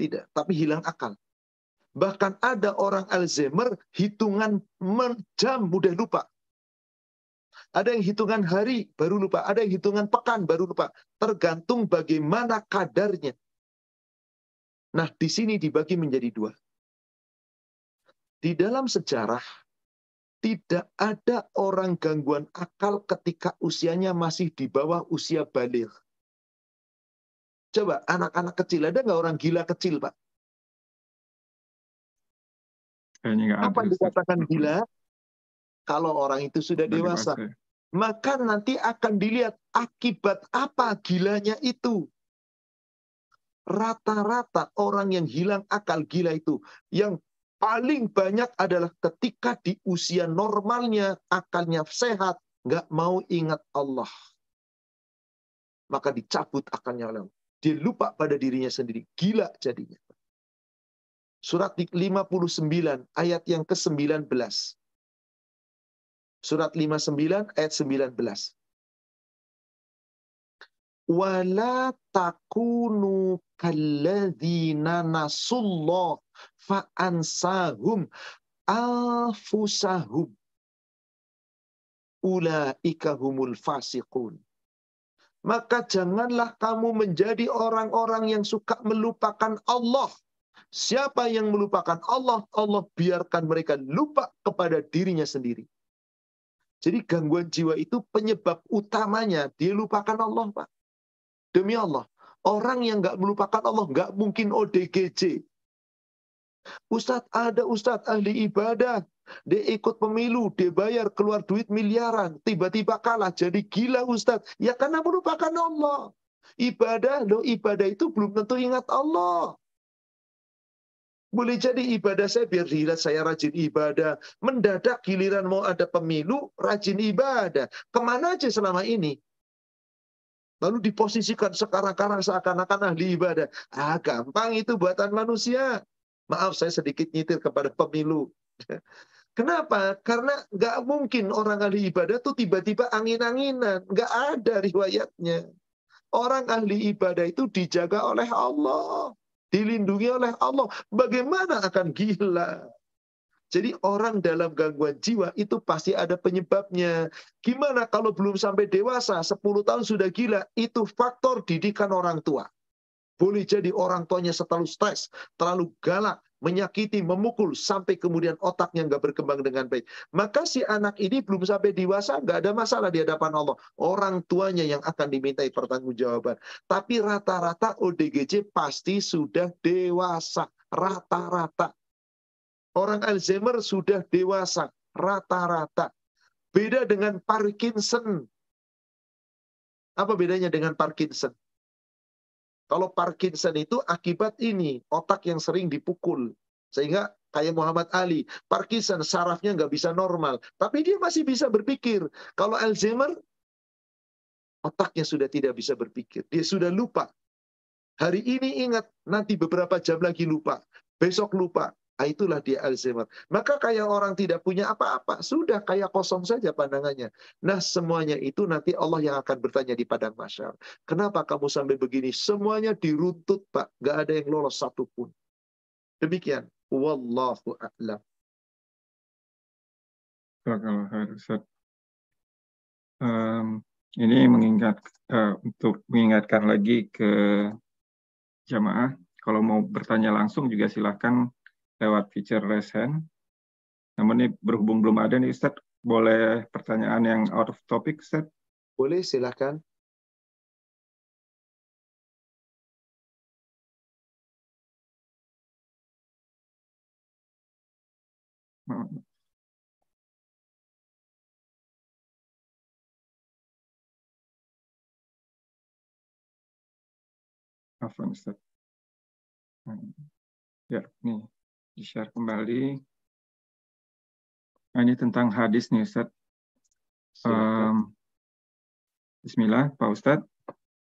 Tidak, tapi hilang akal. Bahkan ada orang Alzheimer hitungan jam mudah lupa. Ada yang hitungan hari baru lupa, ada yang hitungan pekan baru lupa. Tergantung bagaimana kadarnya. Nah, di sini dibagi menjadi dua. Di dalam sejarah, tidak ada orang gangguan akal ketika usianya masih di bawah usia balik. Coba anak-anak kecil, ada nggak orang gila kecil, Pak? Apa yang dikatakan gila? Kalau orang itu sudah dewasa. Maka nanti akan dilihat akibat apa gilanya itu. Rata-rata orang yang hilang akal gila itu, yang paling banyak adalah ketika di usia normalnya akalnya sehat, nggak mau ingat Allah. Maka dicabut akalnya oleh Allah. Dia lupa pada dirinya sendiri. Gila jadinya. Surat 59 ayat yang ke-19. Surat 59 ayat 19. Wala takunu kalladzina nasullah fa'ansahum anfusahum. Ulaika humul fasiqun. Maka janganlah kamu menjadi orang-orang yang suka melupakan Allah Siapa yang melupakan Allah, Allah biarkan mereka lupa kepada dirinya sendiri. Jadi gangguan jiwa itu penyebab utamanya dia lupakan Allah, Pak. Demi Allah, orang yang nggak melupakan Allah nggak mungkin ODGJ. Ustadz ada Ustadz ahli ibadah, dia ikut pemilu, dia bayar keluar duit miliaran, tiba-tiba kalah jadi gila Ustadz. Ya karena melupakan Allah. Ibadah, loh ibadah itu belum tentu ingat Allah. Boleh jadi ibadah saya biar dilihat saya rajin ibadah. Mendadak giliran mau ada pemilu, rajin ibadah. Ke mana aja selama ini? Lalu diposisikan sekarang-karang seakan-akan ahli ibadah. Ah, gampang itu buatan manusia. Maaf, saya sedikit nyitir kepada pemilu. <laughs> Kenapa? Karena nggak mungkin orang ahli ibadah tuh tiba-tiba angin-anginan. Nggak ada riwayatnya. Orang ahli ibadah itu dijaga oleh Allah dilindungi oleh Allah. Bagaimana akan gila? Jadi orang dalam gangguan jiwa itu pasti ada penyebabnya. Gimana kalau belum sampai dewasa, 10 tahun sudah gila, itu faktor didikan orang tua. Boleh jadi orang tuanya terlalu stres, terlalu galak, menyakiti, memukul, sampai kemudian otaknya nggak berkembang dengan baik. Maka si anak ini belum sampai dewasa, nggak ada masalah di hadapan Allah. Orang tuanya yang akan dimintai pertanggungjawaban. Tapi rata-rata ODGJ pasti sudah dewasa. Rata-rata. Orang Alzheimer sudah dewasa. Rata-rata. Beda dengan Parkinson. Apa bedanya dengan Parkinson? Kalau Parkinson itu akibat ini, otak yang sering dipukul. Sehingga kayak Muhammad Ali, Parkinson sarafnya nggak bisa normal. Tapi dia masih bisa berpikir. Kalau Alzheimer, otaknya sudah tidak bisa berpikir. Dia sudah lupa. Hari ini ingat, nanti beberapa jam lagi lupa. Besok lupa. Nah, itulah dia Alzheimer. Maka kayak orang tidak punya apa-apa. Sudah kayak kosong saja pandangannya. Nah semuanya itu nanti Allah yang akan bertanya di padang masyar. Kenapa kamu sampai begini? Semuanya diruntut Pak. Gak ada yang lolos satupun. Demikian. Wallahu a'lam. Um, ini mengingat uh, untuk mengingatkan lagi ke jamaah, kalau mau bertanya langsung juga silahkan lewat feature raise hand. Namun ini berhubung belum ada nih Ustaz, boleh pertanyaan yang out of topic Ustaz? Boleh, silahkan. Apa Ustaz? Ya, nih di-share kembali. Nah, ini tentang hadis nih Ustaz. Um, Bismillah, Pak Ustadz.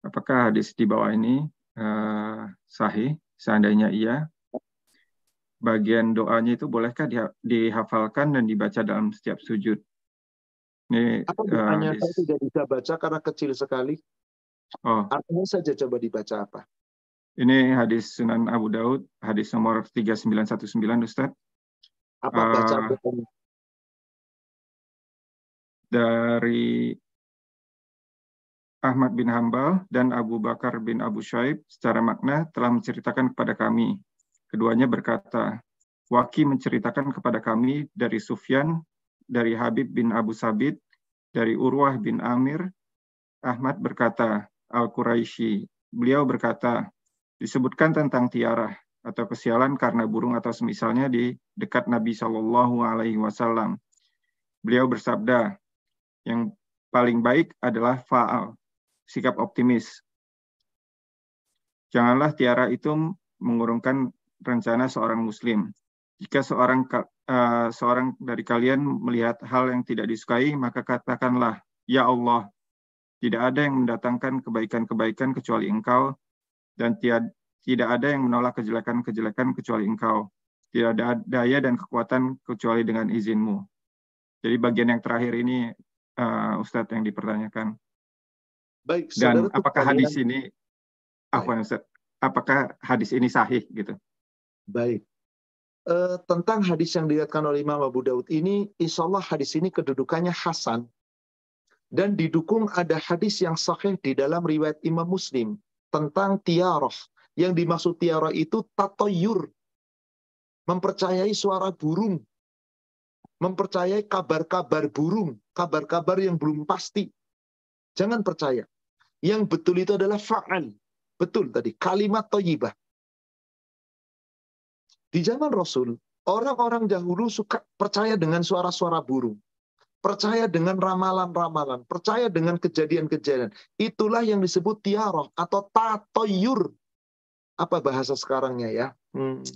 Apakah hadis di bawah ini uh, sahih? Seandainya iya, bagian doanya itu bolehkah di, dihafalkan dan dibaca dalam setiap sujud? Ini, Apa uh, saya tidak bisa baca karena kecil sekali. Oh. Artinya saja coba dibaca apa? Ini hadis Sunan Abu Daud, hadis nomor 3919 Ustaz. Apa baca uh, Dari Ahmad bin Hambal dan Abu Bakar bin Abu Syaib secara makna telah menceritakan kepada kami. Keduanya berkata, Waki menceritakan kepada kami dari Sufyan, dari Habib bin Abu Sabit, dari Urwah bin Amir. Ahmad berkata, Al-Quraisy. Beliau berkata, disebutkan tentang tiara atau kesialan karena burung atau semisalnya di dekat Nabi Shallallahu Alaihi Wasallam. Beliau bersabda, yang paling baik adalah faal, sikap optimis. Janganlah tiara itu mengurungkan rencana seorang Muslim. Jika seorang uh, seorang dari kalian melihat hal yang tidak disukai, maka katakanlah, Ya Allah, tidak ada yang mendatangkan kebaikan-kebaikan kecuali Engkau, dan tiad, tidak ada yang menolak kejelekan-kejelekan kecuali engkau. Tidak ada daya dan kekuatan kecuali dengan izinmu. Jadi bagian yang terakhir ini uh, Ustadz yang dipertanyakan. Baik, dan apakah hadis ini apa Ustadz? Apakah hadis ini sahih gitu? Baik. Uh, tentang hadis yang diriwayatkan oleh Imam Abu Daud ini, insya Allah hadis ini kedudukannya hasan dan didukung ada hadis yang sahih di dalam riwayat Imam Muslim tentang tiarah. Yang dimaksud tiarah itu tatoyur, mempercayai suara burung, mempercayai kabar-kabar burung, kabar-kabar yang belum pasti. Jangan percaya. Yang betul itu adalah fa'al. Betul tadi, kalimat toyibah. Di zaman Rasul, orang-orang dahulu suka percaya dengan suara-suara burung. Percaya dengan ramalan-ramalan. Percaya dengan kejadian-kejadian. Itulah yang disebut tiaroh atau tatoyur. Apa bahasa sekarangnya ya? Hmm.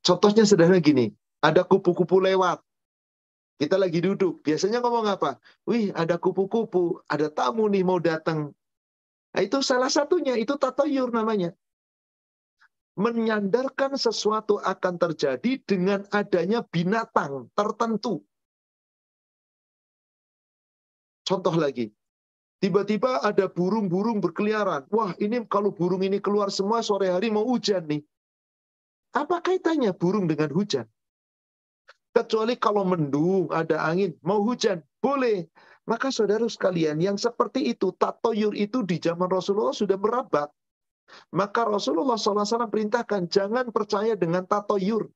Contohnya sederhana gini, ada kupu-kupu lewat. Kita lagi duduk, biasanya ngomong apa? Wih, ada kupu-kupu, ada tamu nih mau datang. Nah, itu salah satunya, itu tatoyur namanya. Menyandarkan sesuatu akan terjadi dengan adanya binatang tertentu. Contoh lagi, tiba-tiba ada burung-burung berkeliaran. Wah, ini kalau burung ini keluar semua sore hari mau hujan nih. Apa kaitannya burung dengan hujan? Kecuali kalau mendung, ada angin, mau hujan, boleh. Maka saudara sekalian, yang seperti itu, tatoyur itu di zaman Rasulullah sudah merabat. Maka Rasulullah SAW perintahkan, jangan percaya dengan tatoyur.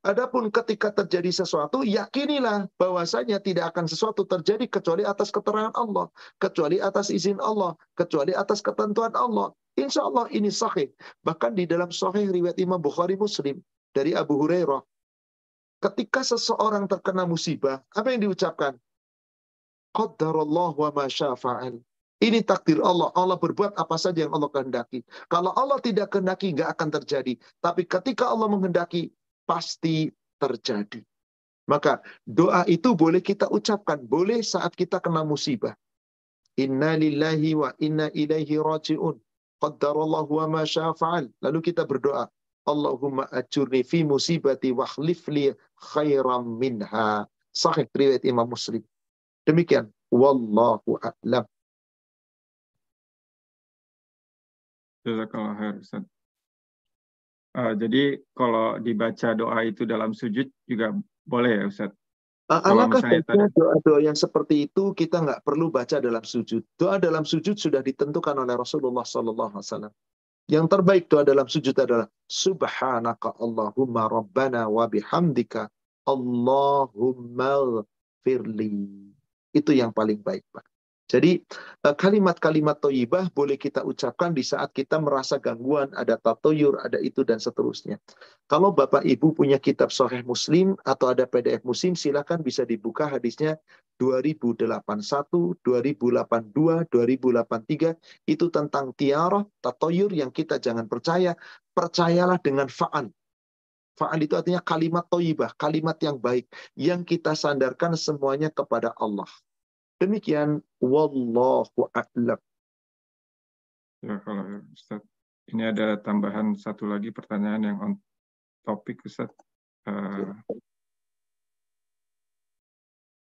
Adapun ketika terjadi sesuatu, yakinilah bahwasanya tidak akan sesuatu terjadi kecuali atas keterangan Allah, kecuali atas izin Allah, kecuali atas ketentuan Allah. Insya Allah ini sahih. Bahkan di dalam sahih riwayat Imam Bukhari Muslim dari Abu Hurairah. Ketika seseorang terkena musibah, apa yang diucapkan? Qaddarallah wa ma syafa'al. Ini takdir Allah. Allah berbuat apa saja yang Allah kehendaki. Kalau Allah tidak kehendaki, nggak akan terjadi. Tapi ketika Allah menghendaki, pasti terjadi. Maka doa itu boleh kita ucapkan. Boleh saat kita kena musibah. Inna lillahi wa inna ilaihi raji'un. Qaddarallahu wa ma syafa'al. Lalu kita berdoa. Allahumma ajurni fi musibati wa li khairam minha. Sahih riwayat Imam Muslim. Demikian. Wallahu a'lam. Jazakallah khair Ustaz. Uh, jadi kalau dibaca doa itu dalam sujud juga boleh ya Ustaz? Alangkah baiknya doa-doa yang seperti itu kita nggak perlu baca dalam sujud. Doa dalam sujud sudah ditentukan oleh Rasulullah Sallallahu Alaihi Wasallam. Yang terbaik doa dalam sujud adalah Subhanaka Allahumma Rabbana wa bihamdika Allahumma firli. Itu yang paling baik, Pak. Jadi eh, kalimat-kalimat toyibah boleh kita ucapkan di saat kita merasa gangguan, ada tatoyur, ada itu dan seterusnya. Kalau Bapak Ibu punya kitab Sahih Muslim atau ada PDF Muslim, silakan bisa dibuka hadisnya 2081, 2082, 2083. Itu tentang tiarah, tatoyur yang kita jangan percaya. Percayalah dengan fa'an. Fa'an itu artinya kalimat toyibah, kalimat yang baik. Yang kita sandarkan semuanya kepada Allah. Demikian wallahu a'lam. Ya kalau Ustaz, ini ada tambahan satu lagi pertanyaan yang on topik Ustaz. Uh,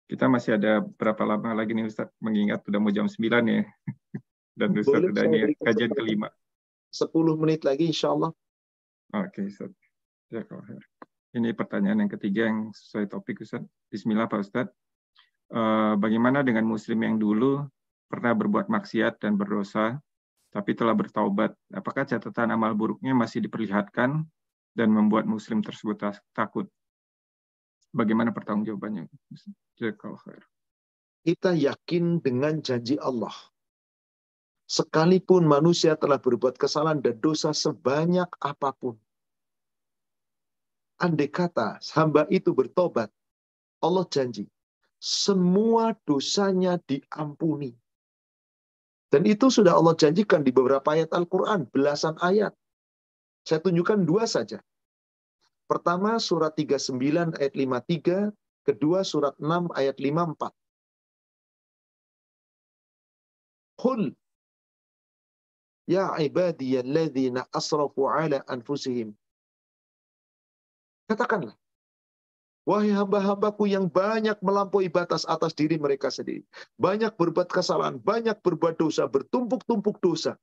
kita masih ada berapa lama lagi nih Ustaz mengingat sudah mau jam 9 ya. <laughs> Dan Ustaz Boleh, sudah ini kajian kelima. 10 menit lagi insya Allah. Oke okay, Ustaz. Ya, ini pertanyaan yang ketiga yang sesuai topik Ustaz. Bismillah Pak Ustaz. Eh, bagaimana dengan muslim yang dulu pernah berbuat maksiat dan berdosa, tapi telah bertaubat? Apakah catatan amal buruknya masih diperlihatkan dan membuat muslim tersebut takut? Bagaimana pertanggungjawabannya? Kita yakin dengan janji Allah. Sekalipun manusia telah berbuat kesalahan dan dosa sebanyak apa pun. Andai kata hamba itu bertobat, Allah janji semua dosanya diampuni. Dan itu sudah Allah janjikan di beberapa ayat Al-Quran, belasan ayat. Saya tunjukkan dua saja. Pertama surat 39 ayat 53, kedua surat 6 ayat 54. Qul Ya ibadiyalladzina asrafu ala anfusihim. Katakanlah, Wahai hamba-hambaku yang banyak melampaui batas atas diri mereka sendiri. Banyak berbuat kesalahan, banyak berbuat dosa, bertumpuk-tumpuk dosa.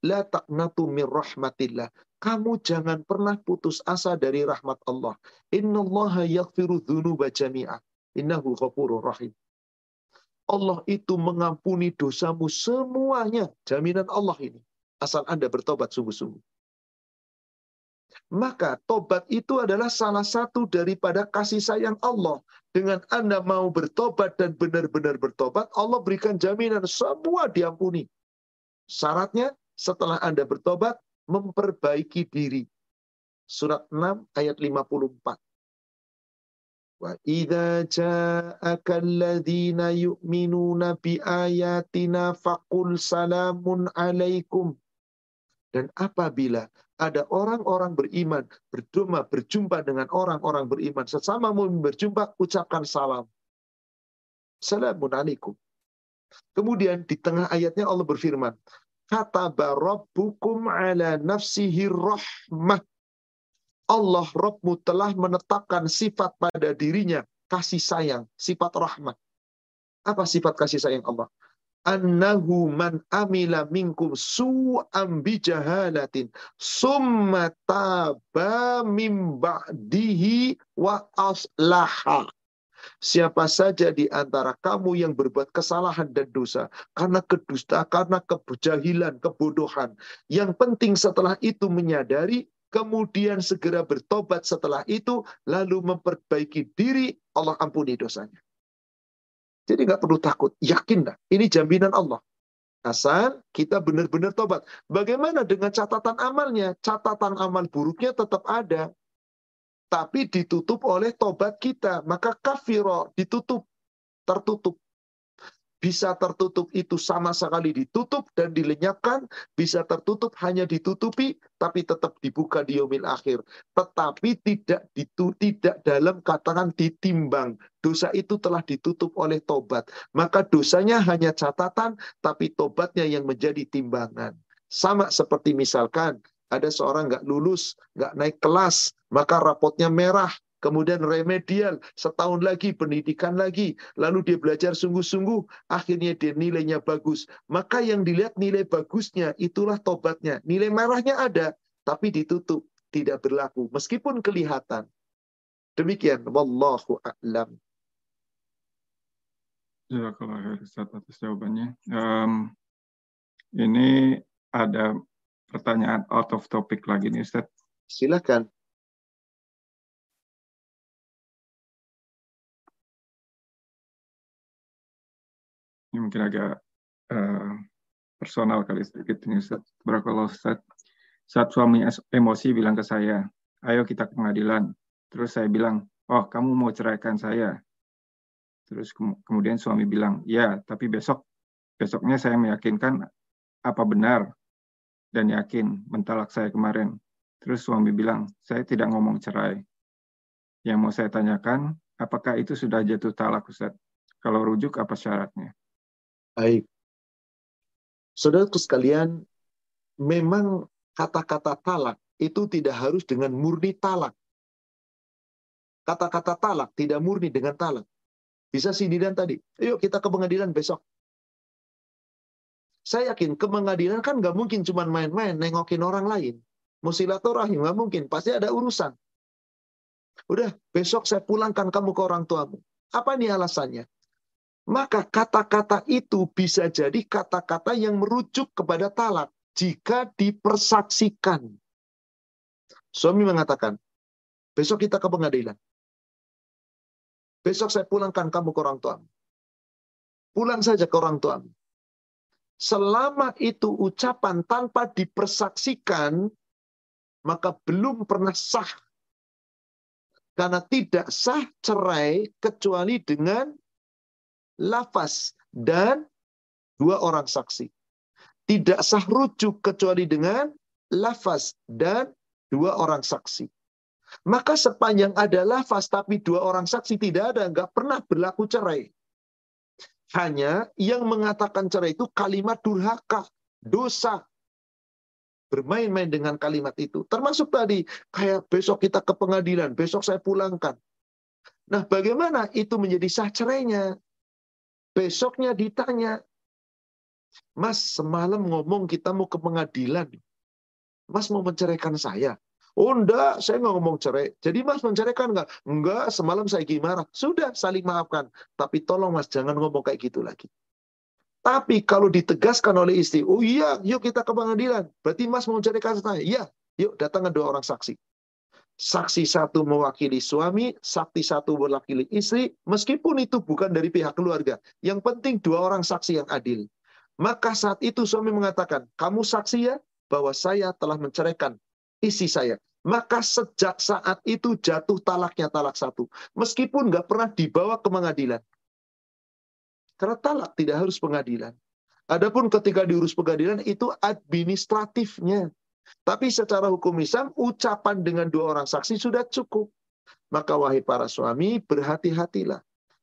La taqnatu min rahmatillah. Kamu jangan pernah putus asa dari rahmat Allah. Inna Allah yaghfiru dhunuba jami'ah. Innahu ghafurur rahim. Allah itu mengampuni dosamu semuanya. Jaminan Allah ini. Asal Anda bertobat sungguh-sungguh. Maka tobat itu adalah salah satu daripada kasih sayang Allah. Dengan Anda mau bertobat dan benar-benar bertobat, Allah berikan jaminan semua diampuni. Syaratnya setelah Anda bertobat, memperbaiki diri. Surat 6 ayat 54. Wa idza ja'aka alladziina yu'minuna bi ayatina faqul salamun alaikum. Dan apabila ada orang-orang beriman berdoma berjumpa dengan orang-orang beriman sesama mumin berjumpa ucapkan salam salamun alaikum kemudian di tengah ayatnya Allah berfirman kata rabbukum ala nafsihi rahmah Allah Rabbmu telah menetapkan sifat pada dirinya kasih sayang, sifat rahmat. Apa sifat kasih sayang Allah? Annahu man amila minkum su'am bijahalatin summa taba mim ba'dihi wa aslaha. Siapa saja di antara kamu yang berbuat kesalahan dan dosa karena kedusta, karena kejahilan, kebodohan. Yang penting setelah itu menyadari, kemudian segera bertobat setelah itu, lalu memperbaiki diri, Allah ampuni dosanya. Jadi nggak perlu takut, yakin dah. Ini jaminan Allah. Asal kita benar-benar tobat. Bagaimana dengan catatan amalnya? Catatan amal buruknya tetap ada. Tapi ditutup oleh tobat kita. Maka kafiro ditutup. Tertutup bisa tertutup itu sama sekali ditutup dan dilenyapkan, bisa tertutup hanya ditutupi tapi tetap dibuka di yomil akhir. Tetapi tidak ditu, tidak dalam katakan ditimbang. Dosa itu telah ditutup oleh tobat. Maka dosanya hanya catatan tapi tobatnya yang menjadi timbangan. Sama seperti misalkan ada seorang nggak lulus, nggak naik kelas, maka rapotnya merah, kemudian remedial, setahun lagi pendidikan lagi, lalu dia belajar sungguh-sungguh, akhirnya dia nilainya bagus. Maka yang dilihat nilai bagusnya, itulah tobatnya. Nilai merahnya ada, tapi ditutup, tidak berlaku, meskipun kelihatan. Demikian, wallahu a'lam. Ya, kalau Ustaz atas jawabannya. Um, ini ada pertanyaan out of topic lagi nih Ustaz. Silakan. Ini mungkin agak uh, personal kali sedikit ini Ustaz. Barakallah Ustaz. Saat suami emosi bilang ke saya, ayo kita ke pengadilan. Terus saya bilang, oh kamu mau ceraikan saya. Terus kemudian suami bilang, ya tapi besok besoknya saya meyakinkan apa benar dan yakin mentalak saya kemarin. Terus suami bilang, saya tidak ngomong cerai. Yang mau saya tanyakan, apakah itu sudah jatuh talak Ustaz? Kalau rujuk apa syaratnya? Baik. Saudaraku sekalian, memang kata-kata talak itu tidak harus dengan murni talak. Kata-kata talak tidak murni dengan talak. Bisa sindiran tadi. Yuk kita ke pengadilan besok. Saya yakin ke pengadilan kan nggak mungkin cuma main-main nengokin orang lain. Musilaturahim nggak mungkin. Pasti ada urusan. Udah, besok saya pulangkan kamu ke orang tuamu. Apa nih alasannya? Maka kata-kata itu bisa jadi kata-kata yang merujuk kepada talak jika dipersaksikan. Suami mengatakan, besok kita ke pengadilan. Besok saya pulangkan kamu ke orang tua. Pulang saja ke orang tua. Selama itu ucapan tanpa dipersaksikan, maka belum pernah sah. Karena tidak sah cerai kecuali dengan lafaz dan dua orang saksi. Tidak sah rujuk kecuali dengan lafaz dan dua orang saksi. Maka sepanjang ada lafaz tapi dua orang saksi tidak ada, nggak pernah berlaku cerai. Hanya yang mengatakan cerai itu kalimat durhaka, dosa. Bermain-main dengan kalimat itu. Termasuk tadi, kayak besok kita ke pengadilan, besok saya pulangkan. Nah, bagaimana itu menjadi sah cerainya? Besoknya ditanya, Mas, semalam ngomong kita mau ke pengadilan. Mas mau menceraikan saya. Oh enggak, saya nggak ngomong cerai. Jadi mas menceraikan enggak? Enggak, semalam saya gimana? Sudah, saling maafkan. Tapi tolong mas, jangan ngomong kayak gitu lagi. Tapi kalau ditegaskan oleh istri, oh iya, yuk kita ke pengadilan. Berarti mas mau menceraikan saya? Iya, yuk datangkan dua orang saksi. Saksi satu mewakili suami, saksi satu mewakili istri, meskipun itu bukan dari pihak keluarga. Yang penting dua orang saksi yang adil. Maka saat itu suami mengatakan, kamu saksi ya bahwa saya telah menceraikan isi saya. Maka sejak saat itu jatuh talaknya talak satu. Meskipun nggak pernah dibawa ke pengadilan. Karena talak tidak harus pengadilan. Adapun ketika diurus pengadilan itu administratifnya. Tapi secara hukum Islam, ucapan dengan dua orang saksi sudah cukup. Maka wahai para suami, berhati-hatilah.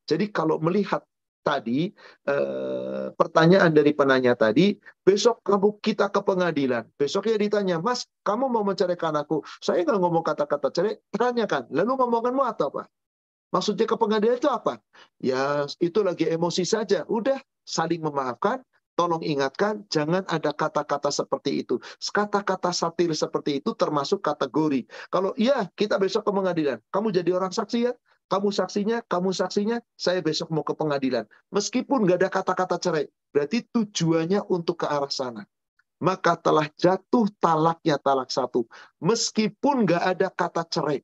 Jadi kalau melihat tadi eh, pertanyaan dari penanya tadi besok kamu kita ke pengadilan. Besoknya ditanya mas kamu mau menceraikan aku? Saya nggak ngomong kata-kata cerai tanyakan lalu ngomonganmu atau apa? Maksudnya ke pengadilan itu apa? Ya itu lagi emosi saja. Udah saling memaafkan tolong ingatkan jangan ada kata-kata seperti itu kata-kata satir seperti itu termasuk kategori kalau iya kita besok ke pengadilan kamu jadi orang saksi ya kamu saksinya, kamu saksinya, saya besok mau ke pengadilan. Meskipun nggak ada kata-kata cerai, berarti tujuannya untuk ke arah sana. Maka telah jatuh talaknya talak satu. Meskipun nggak ada kata cerai.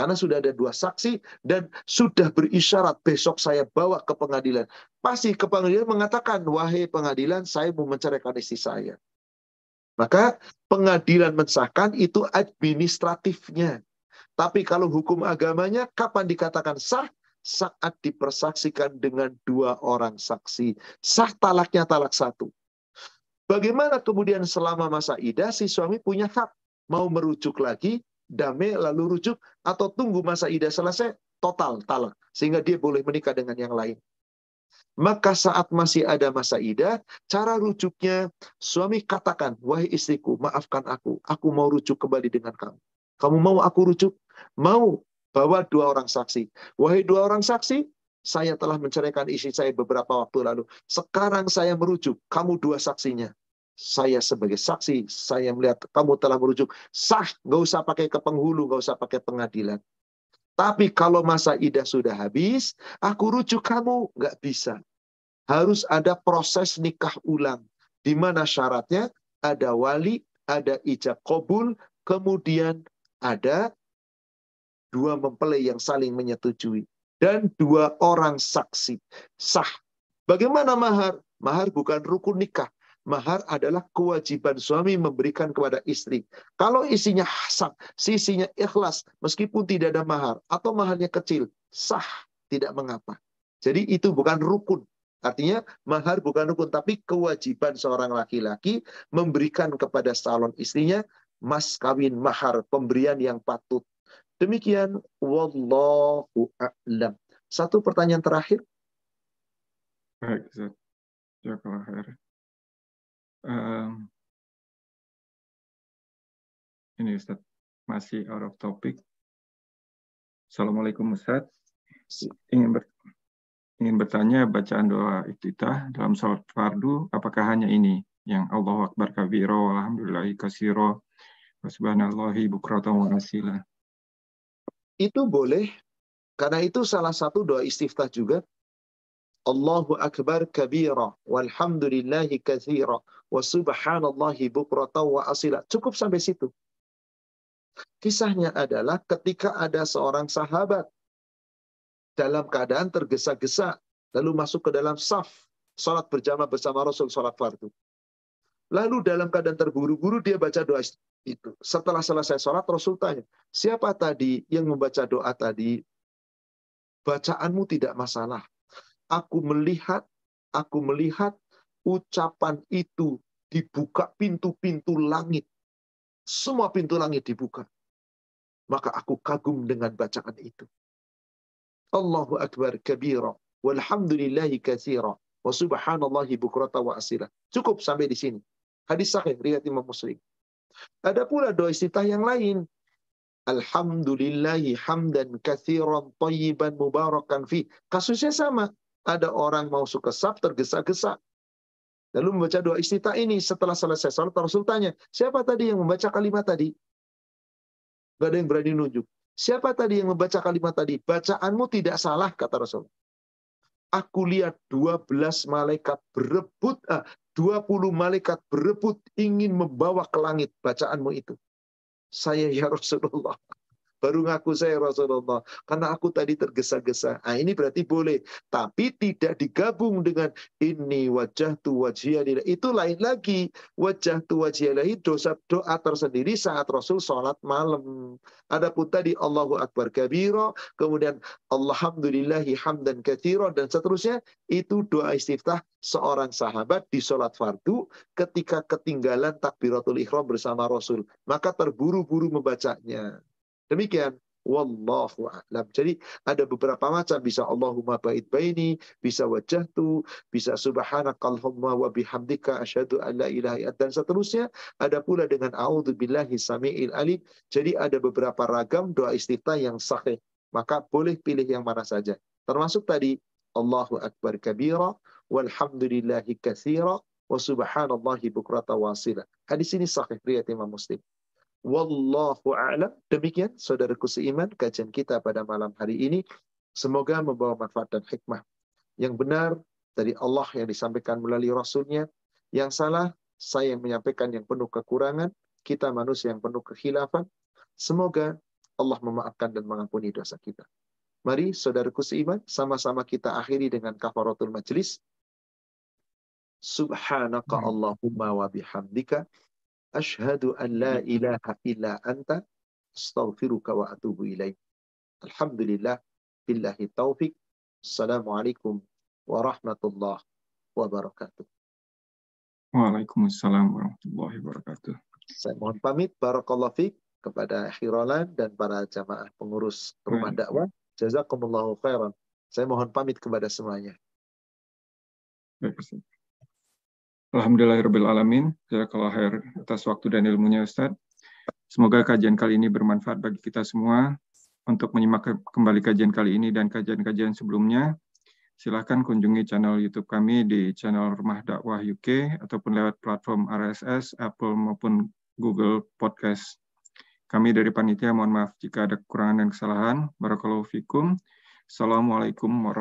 Karena sudah ada dua saksi dan sudah berisyarat besok saya bawa ke pengadilan. Pasti ke pengadilan mengatakan, wahai pengadilan saya mau menceraikan istri saya. Maka pengadilan mensahkan itu administratifnya. Tapi kalau hukum agamanya, kapan dikatakan sah? Saat dipersaksikan dengan dua orang saksi. Sah talaknya talak satu. Bagaimana kemudian selama masa idah, si suami punya hak. Mau merujuk lagi, damai lalu rujuk, atau tunggu masa idah selesai, total talak. Sehingga dia boleh menikah dengan yang lain. Maka saat masih ada masa idah, cara rujuknya, suami katakan, wahai istriku, maafkan aku, aku mau rujuk kembali dengan kamu. Kamu mau aku rujuk? Mau bawa dua orang saksi. Wahai dua orang saksi, saya telah menceraikan istri saya beberapa waktu lalu. Sekarang saya merujuk, kamu dua saksinya. Saya sebagai saksi, saya melihat kamu telah merujuk. Sah, nggak usah pakai ke penghulu, nggak usah pakai pengadilan. Tapi kalau masa idah sudah habis, aku rujuk kamu, nggak bisa. Harus ada proses nikah ulang. Di mana syaratnya ada wali, ada ijab kobul, kemudian ada dua mempelai yang saling menyetujui dan dua orang saksi sah. Bagaimana mahar? Mahar bukan rukun nikah. Mahar adalah kewajiban suami memberikan kepada istri. Kalau isinya hasan, sisinya ikhlas, meskipun tidak ada mahar, atau maharnya kecil, sah, tidak mengapa. Jadi itu bukan rukun. Artinya mahar bukan rukun, tapi kewajiban seorang laki-laki memberikan kepada salon istrinya mas kawin mahar, pemberian yang patut. Demikian, wallahu a'lam. Satu pertanyaan terakhir. Baik, Ustaz. Um, ini Ustaz, masih out of topic. Assalamualaikum Ustaz. Ingin ber, ingin bertanya bacaan doa iftitah dalam salat fardu apakah hanya ini yang Allah Akbar kabiro alhamdulillahi kasiro Subhanallahi bukratan wa asila. Itu boleh. Karena itu salah satu doa istiftah juga. Allahu Akbar kabira walhamdulillahi kathira wa subhanallahi bukratan wa asila. Cukup sampai situ. Kisahnya adalah ketika ada seorang sahabat dalam keadaan tergesa-gesa lalu masuk ke dalam saf salat berjamaah bersama Rasul salat fardu. Lalu dalam keadaan terburu-buru dia baca doa itu. Setelah selesai sholat, Rasul tanya, siapa tadi yang membaca doa tadi? Bacaanmu tidak masalah. Aku melihat, aku melihat ucapan itu dibuka pintu-pintu langit. Semua pintu langit dibuka. Maka aku kagum dengan bacaan itu. Allahu Akbar kabira walhamdulillahi katsira wa subhanallahi bukrata wa asila. Cukup sampai di sini. Hadis sahih riwayat Imam Muslim. Ada pula doa istiftah yang lain. Alhamdulillahi hamdan katsiran tayyiban mubarakan fi. Kasusnya sama. Ada orang mau suka sab tergesa-gesa. Lalu membaca doa istiftah ini setelah selesai salat Rasul tanya, siapa tadi yang membaca kalimat tadi? Gak ada yang berani nunjuk. Siapa tadi yang membaca kalimat tadi? Bacaanmu tidak salah, kata Rasul. Aku lihat 12 malaikat berebut, ah, 20 malaikat berebut ingin membawa ke langit bacaanmu itu. Saya ya Rasulullah. Baru ngaku saya Rasulullah. Karena aku tadi tergesa-gesa. Nah, ini berarti boleh. Tapi tidak digabung dengan ini wajah tu wajhiyah Itu lain lagi. Wajah tu wajhiyah dosa doa tersendiri saat Rasul sholat malam. Adapun tadi Allahu Akbar kabiro. Kemudian Alhamdulillahi hamdan kathiro. Dan seterusnya. Itu doa istiftah seorang sahabat di sholat fardu ketika ketinggalan takbiratul ikhram bersama Rasul. Maka terburu-buru membacanya. Demikian. Wallahu a'lam. Jadi ada beberapa macam bisa Allahumma bait baini, bisa wajah tu, bisa subhanakallahumma wa bihamdika asyhadu an la ilaha dan seterusnya. Ada pula dengan a'udzubillahi samiil alim. Jadi ada beberapa ragam doa istiftah yang sahih. Maka boleh pilih yang mana saja. Termasuk tadi Allahu akbar kabira walhamdulillahi katsira wa subhanallahi bukrata wasila. Hadis ini sahih riwayat Imam Muslim. Wallahu a'lam. Demikian saudaraku seiman kajian kita pada malam hari ini. Semoga membawa manfaat dan hikmah. Yang benar dari Allah yang disampaikan melalui Rasulnya. Yang salah, saya yang menyampaikan yang penuh kekurangan. Kita manusia yang penuh kekhilafan. Semoga Allah memaafkan dan mengampuni dosa kita. Mari saudaraku seiman, sama-sama kita akhiri dengan kafaratul majlis. Subhanaka Allahumma wa bihamdika Ashhadu an la ilaha illa anta astaghfiruka wa atubu ilaih. Alhamdulillah billahi taufik. Assalamualaikum warahmatullahi wabarakatuh. Waalaikumsalam warahmatullahi wabarakatuh. Saya mohon pamit barakallahu fiik kepada Khirolan dan para jamaah pengurus rumah dakwah. Jazakumullahu khairan. Saya mohon pamit kepada semuanya. Baik, Alhamdulillahirrahmanirrahim. Jazakallah khair atas waktu dan ilmunya Ustaz. Semoga kajian kali ini bermanfaat bagi kita semua. Untuk menyimak kembali kajian kali ini dan kajian-kajian sebelumnya, silahkan kunjungi channel YouTube kami di channel Rumah Dakwah UK ataupun lewat platform RSS, Apple maupun Google Podcast. Kami dari panitia mohon maaf jika ada kekurangan dan kesalahan. Barakallahu fikum. Assalamualaikum warahmatullahi